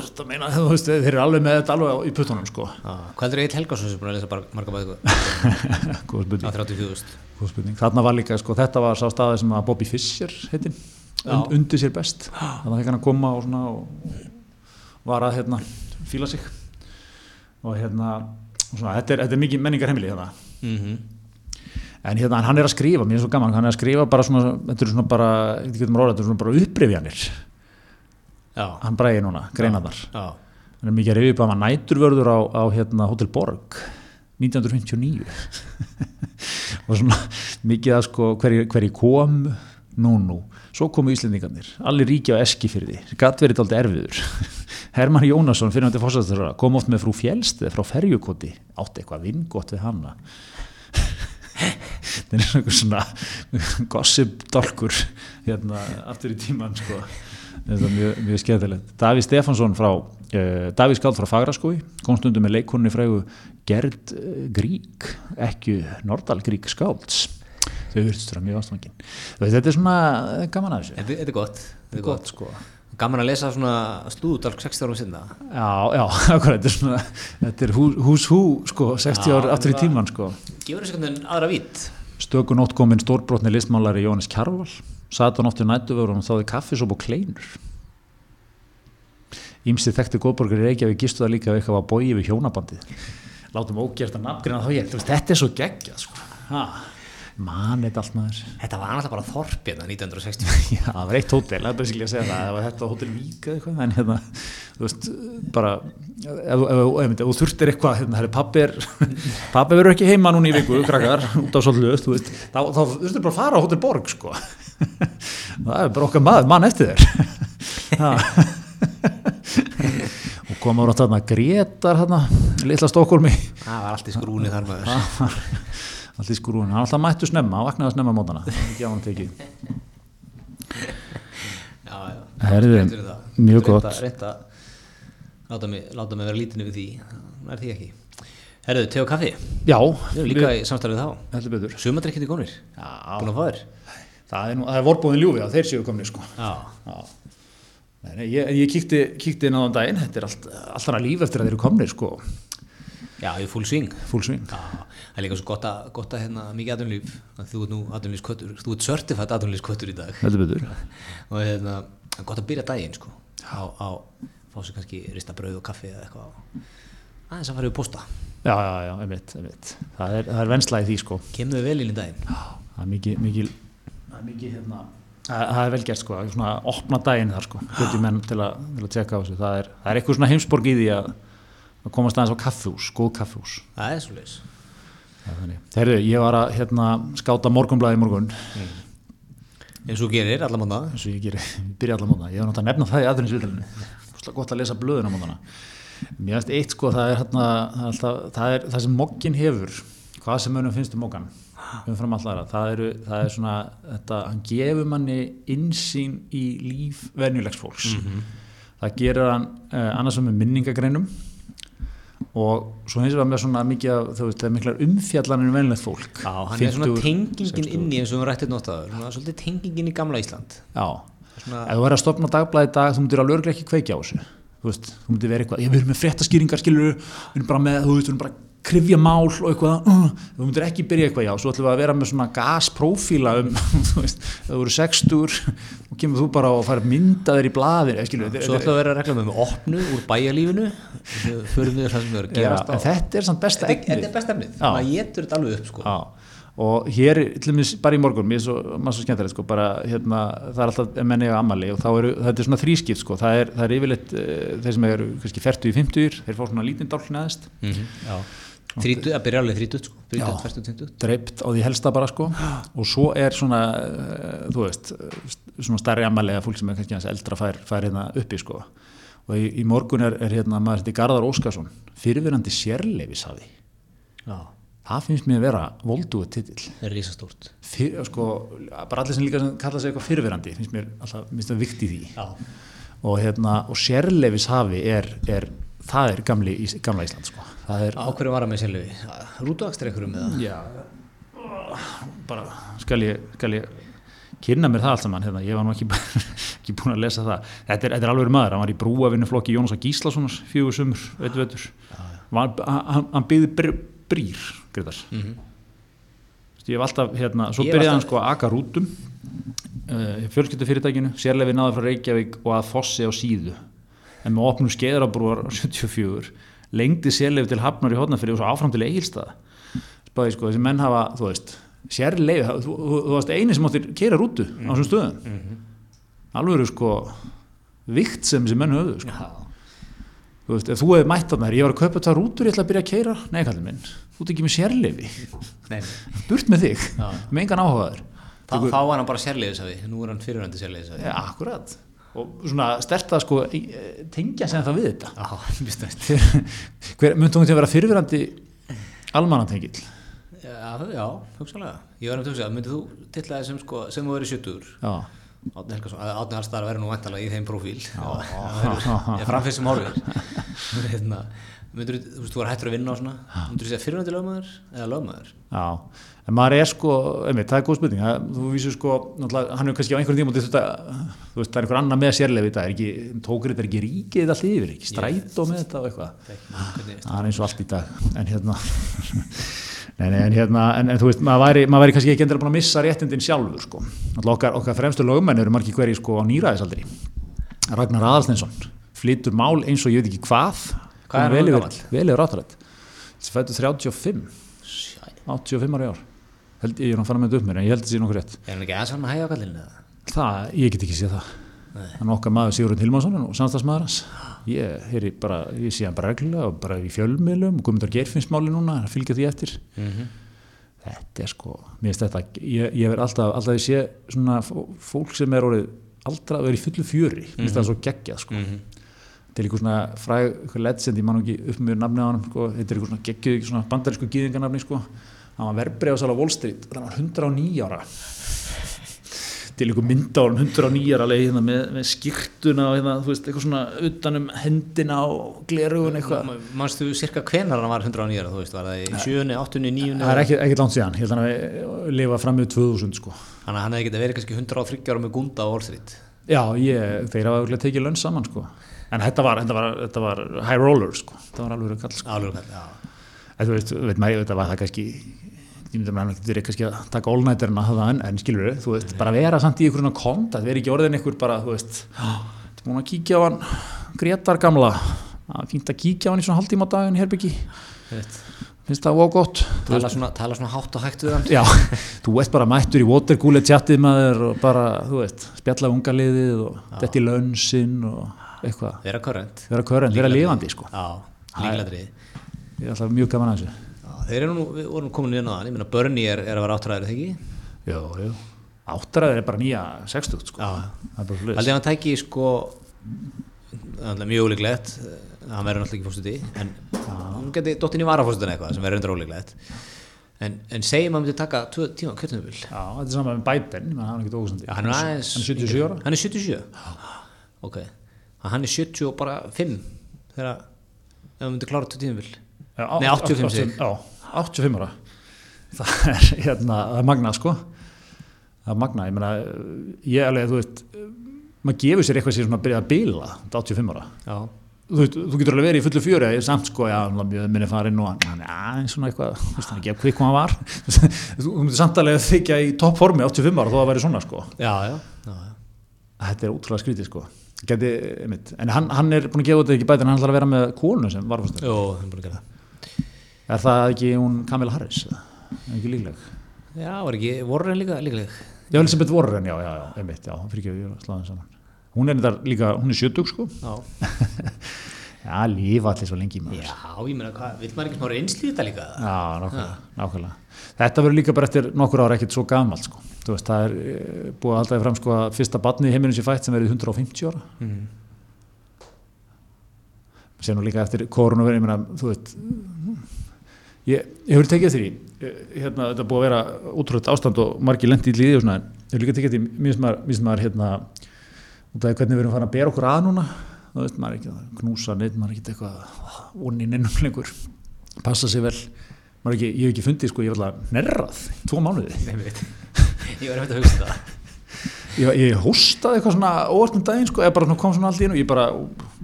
þetta meina, þú veist, þeir eru alveg með þetta alveg í puttunum, sko. Já, Hvað er Eitt Helgason sem búin að lesa marga bækur? Góð spurning, 34.000 góð spurning. Þarna var líka, sko, þetta var sá staði sem að Bobby Fischer heitin. Und, undir sér best. Þannig að það hann að koma og og var að, hérna, fíla sig. Og hérna og svona, þetta er, þetta er mikið menningar heimili hérna. Mm En hérna, hann er að skrifa, mér er svo gaman, hann er að skrifa bara svona, þetta eru svona bara, þetta bara upprifjanir, hann bræði núna, greinaðar. já, Hann er mikið að rifja upp að hann var næturvörður á, á hérna, Hotel Borg, 1959. og svona mikið að sko, hverju hver kom, nú, nú. Svo komu Íslendingarnir, allir ríki á Eskifyrði, gatt verið aldrei erfiður. Hermann Jónasson, fyrir hann til fórsættur, kom oft með frú Fjelsted frá Ferjukoti, átti eitthvað vingott við hanna þetta er einhver svona gossip dálkur hérna aftur í tíman sko. þetta er mjög, mjög skemmtilegt. Daví Stefansson frá uh, Daví Skáld frá Fagraskói kom stundum með leikunni frægu Gerd uh, Grík ekki Nordal Grík Skálds þau virðist vera mjög ástfangin þetta er svona eh, gaman að þessu. Þetta þetta er gott. Þetta er gott sko. Gaman að lesa svona slúðudalk 60 árum sinna Já, já, akkurat, þetta er svona, þetta er hús, hú, sko, 60 Já, ár aftur í tíman, sko. Gefur þessi hvernig aðra vít? Stöku nótt kominn stórbrotni listmálari Jóhannes Kjarval, sat hann oft í nættuvöru og þáði kaffisop og kleinur. Ímsið þekkti góðborgar í Reykjavík gistu það líka ef eitthvað var bóið við hjónabandið. Látum ógjert að nafngrina þá ég, þetta er svo geggjað, sko. Ha, man þetta allt maður. Þetta var annars bara þorp hérna 1960 Já, það var eitt hótel, það er bara sikli að segja það, það var þetta hótel Vík eða eitthvað, en hérna, þú veist, bara, ef, þú þurftir eitthvað, hérna, pappi er, pappi verður ekki heima núna í viku, krakkar, út af svolítið, þú veist, þá, þá þurftir bara að fara á hótel Borg, sko. það er bara okkar maður, mann eftir þér. Ha. og koma ára þarna Gretar, hérna, litla Stokkólmi, Það var allt í skrúni þar maður það allt í skrúin, hann alltaf mættu snemma, hann vaknaði snemma mótana, ekki á hann tekið. Já, já. Herðu, mjög gott. reynda að láta mig, láta mig vera lítinu við því. Það er því ekki. Herðu, te og kaffi, Já, við erum líka í samstarfið þá. Sumandrekkindi gónir, Já, búin að fá þér. Það er, er vorbúðin ljúfi að þeir séu komni sko. Já, Já. Nei, nei, ég, ég kíkti, kíkti inn á þann daginn, þetta er allt, allt hana líf eftir að þeir eru komnir sko, já, í full swing full swing. Já, það er líka svo gott að, gott að hérna, mikið aðunlíf Þú ert nú aðunlífskvötur, þú ert certified aðunlífskvötur í dag Heldur betur. Og hérna, það er gott að byrja daginn sko á, á fá sér kannski rista brauð og kaffi eða eitthvað aðeins að fara við posta Já, já, já, einmitt, einmitt. Það er, það er vensla í því sko. Kemðu vel inn í daginn Það er mikið, mikið, það er mikið hérna, það, er vel gert sko, svona opna daginn þar sko, hluti menn til að, til að tjekka á þessu. Það er, það er eitthvað svona heimsborg í því að, að komast aðeins á kaffhús, góð kaffhús. Það er svo þannig. Þeirri, ég var að hérna, skáta morgunblæði morgun, eins og þú gerir alla mánu eins og ég geri, ég byrja allar mótana. Ég var náttúrulega að nefna það í aðrinsviðlunni. Svo gott að lesa blöðuna mótana. Mér finnst eitt sko, það er, hérna, það, er alltaf, það, er það sem moggin hefur, hvað sem önum finnst um moggan, umfram allara, það, eru, það er svona, þetta, hann gefur manni insýn í líf venjulegs fólks. Það gerir hann eh, annars með minningagreinum og svo hins vegar með svona mikið, þú veist, það er miklar umfjallanir um venjulegt fólk. Já, hann er svona 50, tengingin 60. inn í eins og við rættið notaður svona svolítið tengingin í gamla Ísland. Já, Svona- ef þú verður að stopna dagblæði í dag þú myndir alveg ekki kveikja á þessu. Þú veist, þú myndir vera eitthvað, ég verður með fréttaskýringar skilur, við erum bara með, þú veist, við erum bara krifja mál og eitthvað, uh, þú myndir ekki byrja eitthvað. Já, svo ætlum við að vera með svona gasprófíla um, þú veist, þú eru sextur og kemur þú bara og fara myndaðir í blaðir, þetta- Svo ætlaðu að vera að regla með opnu úr bæjarlífinu förum við það sem við erum að gerast á. en þetta er samt besta efnið. þetta er best efnið, Já. maður getur þetta alveg upp sko. Og hér, til dæmis bara í morgun, mér er svo, maður svo skemmtilegt sko, bara hérna, það er alltaf menni á amali og eru, þetta er svona þrískipt sko, það er, það er yfirleitt, uh, þeir sem eru kannski 40 í 50, þeir fá svona lítinn dálk neðist, Já Þrítu, það byrja alveg þrítut sko. Þrítut, fyrstut, þrítut dreipt á því helsta bara sko. Og svo er svona, uh, þú veist svona starri amali að fólk sem er kannski hans eldra fær, fær hérna uppi sko. Og í, í morgun er, er hérna maður þetta Garðar Óskarsson, fyrirverandi sérleifisafi Já. Það finnst mér að vera volduðu titill. Það er risastórt. Sko, bara allir sem líka sem kalla sig eitthvað fyrirverandi finnst mér alltaf, finnst það vikt í því. Já. Og, hérna, og sérleifis hafi er, er það er gamli, gamla Ísland sko. það er, Á hverju var að með sjálfi? Rútuakstur einhverjum með það? já bara skal ég, skal ég kynna mér það allt saman hérna. ég var nú ekki, ekki búin að lesa það þetta er, þetta er alveg maður, hann var í brúavinnuflokki Jónasa Gíslassonar fjögur sumur veitur, veitur. Var, hann, hann byggði br, brýr Gretar Mhm. ég hef alltaf, hérna, svo byrjaði hann alltaf- sko að aka rútum uh, fjölskyldufyrirtækinu, sérlefi náður frá Reykjavík og að Fossi á síðu en með opnum skeiðrabrúar 74 lengdi sérlefi til Hafnar í Hóðnafyrir og svo áfram til Egilstað spáði sko, þessi menn hafa, þú veist sérlefi, þú, þú, þú varst eini sem áttir keira rútu á þessum stöðum. Alveg eru sko vikt sem þessi menn höfðu sko. Þú veist, ef þú hefði mætt þarna, ég var að kaupa þetta rútur ég ætla að byrja að keira, nei kallið minn þú ert ekki með sérlefi, Nei burt með þig með engan áhugaður Þá þá var hann bara sérleiðisafi Nú er hann fyrirhandi sérleiðisafi Ja, akkurat og svona sterta sko eh, tengja sem það við þetta. Stætt hver hún til að vera fyrirverandi almannatengill? Já, já, hugsanlega. Ég var um að hugsa, myndið þú tilla það sem, sko, sem þú verið sjötugur? Já, Átni Helgason, Átni Hallstar verður nú vantalega í þeim profíl ég framfyrst sem horfir. Hérna, myndur þú, þú veist, þú var hættur að vinna á svona. Myndur þú segja fyrirvændi lögmaður eða lögmaður? Já. En maður er sko, einmitt, það er góð spurning. Það, þú vísur sko, hann er kannski á einhverjum tíma þetta, þú veist, það er einhver annar með sérlefi þetta er ekki, tókur þetta er ekki ríkið þetta allt yfir, ekki strætó með þetta og eitthvað? Það er eins og allt í dag. En hérna nei, nei, en hérna, en, en þú veist, maður væri, maður væri kannski ekki endilega búin að missa réttindin sjálfur sko. Okkar, okkar fremstu lögmenn eru margir hverji sko á nýræðisaldri Ragnar Aðalsteinsson flytur mál eins og ég veit ekki hvað. Hvað er hann vel yfir, gamall? vel yfir áttarætt fættu 35 Sjæ, 85 ára í ár. Held, ég er hann fann að með þetta upp mér en ég held að þetta sé nokkuð rétt. Er hann ekki aðeins hann að hægja á kallinu eða? það, ég get ekki séð það. Nei. hann okkar maður Sigurður Hilmarsson og samstagsmaður hans ég, heyri bara, ég sé hann bara reglulega og bara í fjölmiðlum og Guðmundur Geirfinnsmáli núna hann fylgja því eftir Mhm. þetta er sko, mér finnst þetta ég, ég verð alltaf, alltaf ég sé svona fó- fólk sem er orðið aldra er í fullu fjöri, mér finnst það svo geggjað sko. Mhm. þetta er eitthvað svona fræg eitthvað legend, ég man ekki upp með nafnið á hann sko. þetta er eitthvað svona geggjuð, svona bandarísku gýðingarnafni sko. hann var verbrið á Wall Street þannig að hann var 109 ára til einhver mynda árum 109 alveg hérna með, með skýrtuna og hérna, þú veist, eitthvað svona utanum hendina og glerugun eitthvað. Manstu cirka hvenar hann var 109 ára, þú veist, var það í 7, 8, 9 það er ekki, ekki langt síðan, ég held að hann lifa fram með 2000 sko. Að hann hefði getið verið kannski 130 ára með gunda á Wall Street. Já, ég, þeir hafa örugglega tekið lönn saman sko. En þetta var, þetta var, þetta var high roller sko, þetta var alveg kall sko. Alveg, já. Þetta var það kannski ég myndi að maður getur kannski að taka það en, en skilur við, þú veist, bara vera samt í einhverjum kont, að vera ekki orðin einhver bara, þú veist, er búin að kíkja á hann Gretar gamla? Það fínt að kíkja á hann í svona daginn í Herbyggi, finnst það óg gott Þú Tala svona, tala svona hátt og hægt við hann. Já, þú veist bara mættur í watercooler tjattið maður og bara, þú veist, spjalla unga liðið og þetta í lönnsinn og eitthvað, Vera körrend, vera lifandi sko, Já, líkladrið ég er alltaf mjög gaman að þessu Þeir eru nú, við vorum komin inn á hann Ég meina, Bernie er, er að vera áttræður, þegar ekki? Jú, jú, áttræður er bara nýja 60 sko, Já. er að hann tæki sko mjög ólíklegt hann verður náttúrulega ekki fórstuði en hann geti dottin í varafórstuðin eitthvað sem verður endur ólíklegt. En, en segjum að hann myndi taka tvö tíma kjörnumvil Já, þetta er saman með Biden, menn hann er ekki ógustandi Já, hann er aðeins Hann er 77 ára. Hann er 77? Ok, Að hann er 70 og bara 5 þegar ef hann myndi klára tvö tímavil Já, Nei, 85 sig. Já, 85 ára. Það er hérna, er magna sko. Það er magna, ég meina ég alveg, þú veist maður gefur sér eitthvað sér svona að byrja að bila þetta 85 ára. Já, þú, þú getur alveg verið í fullu fjöri er samt sko, já, mjög minni farinn og hann er aðeins svona eitthvað, þú veist hann ekki hvað hann var. Þú myndir samt alveg að þykja í toppformi 85 ára þó að væri svona sko. Já, já, já, já. þetta er útrúlega skrítið sko. Geti, en hann, hann er búin að gefa þetta ekki bæti en hann ætlar að vera með konu sem var fórstu Jó, hann er búin að gera það er það ekki hún Kamila Harris? Er ekki líkleg Já, var ekki, hann líka líkleg já, Elisabeth Warren, já, já, já, einmitt já, fyrir ekki að slá það saman hún er, þetta líka, hún er 70 sko Já, já, lífa allir svo lengi maður já ég meina, hvað, vil maður ekki smá reynsli í þetta líka? Já, nákvæmlega, nákvæmlega. Þetta verður líka bara eftir nokkur ára ekkert svo gamalt sko. Þú veist, það er eh, búið að halda því fram sko að fyrsta barni í heiminu sér fætt sem verið 150 ára. Mm. Sér nú líka eftir meina, þú veist, ég, hefur tekið eftir því, hérna, þetta er búið að vera útrúlega ástand og margir lendi í líði og svona, en ég hefur líka tekið eftir því, mér finnst maður, hérna, út af hvernig við erum farin að bera okkur að núna, þú veist, maður er ekki að knúsa neitt, maður er ekki eitthvað onni neinum lengur, passa sig vel, er ekki, ég hef ekki fundið, sko, ég hef alltaf nerrað, tvo mánuði. Ég var eftir að hugsa það. Ég, ég hóstaði eitthvað svona óvart um daginn, sko, eða bara kom svona allt í einu, ég bara,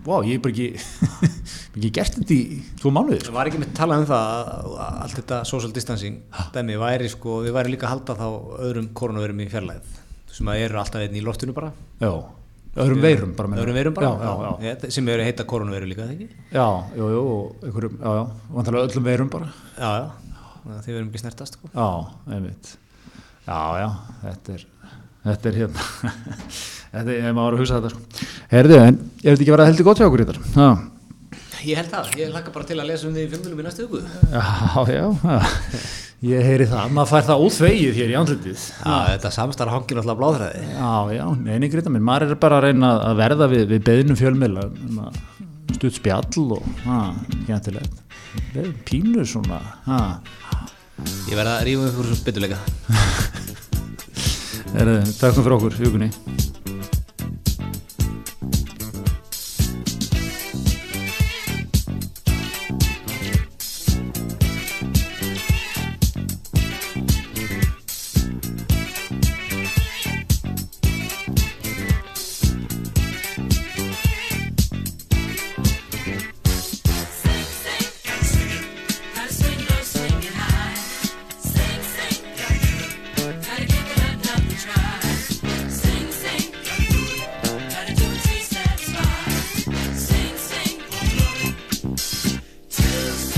wow, ég hef bara ekki, ekki gert þetta í tvo mánuði, sko. Var ekki með talað um það að allt þetta social distancing dæmi væri sko, við væri líka að halda þá öðrum koronavirum í fjarlæð sem að eru alltaf einn í loftinu bara Já, öðrum veirum bara. öðrum veirum bara, Já, já, já. Já, sem eru heita koronaviru líka, ekki? Já, einhverjum, já, já, vantarlega öllum veirum bara. Já, já, þið verum ekki snertast sko. Já, einmitt. Já, já, þetta er, þetta er hérna, þetta er, ég maður að hugsa þetta, sko. Herðu, en ég veit ekki verið að heldur gott hjá okkur í þetta. Já, Ég held það, ég hlakka bara til að lesa um því fjölmjölum í næstu hugu já, já, já, ég heyri það, maður fær það óþvegið hér í andlitið. Já, þetta samstarf hangir alltaf bláðræði Já, já, neini grita minn, maður er bara að reyna að verða við, við beðnum fjölmiðla, um stutt spjall og, er pínu svona, það. Ég verða að rífa um fyrir svo byttuleika Takk fyrir okkur, hugunni.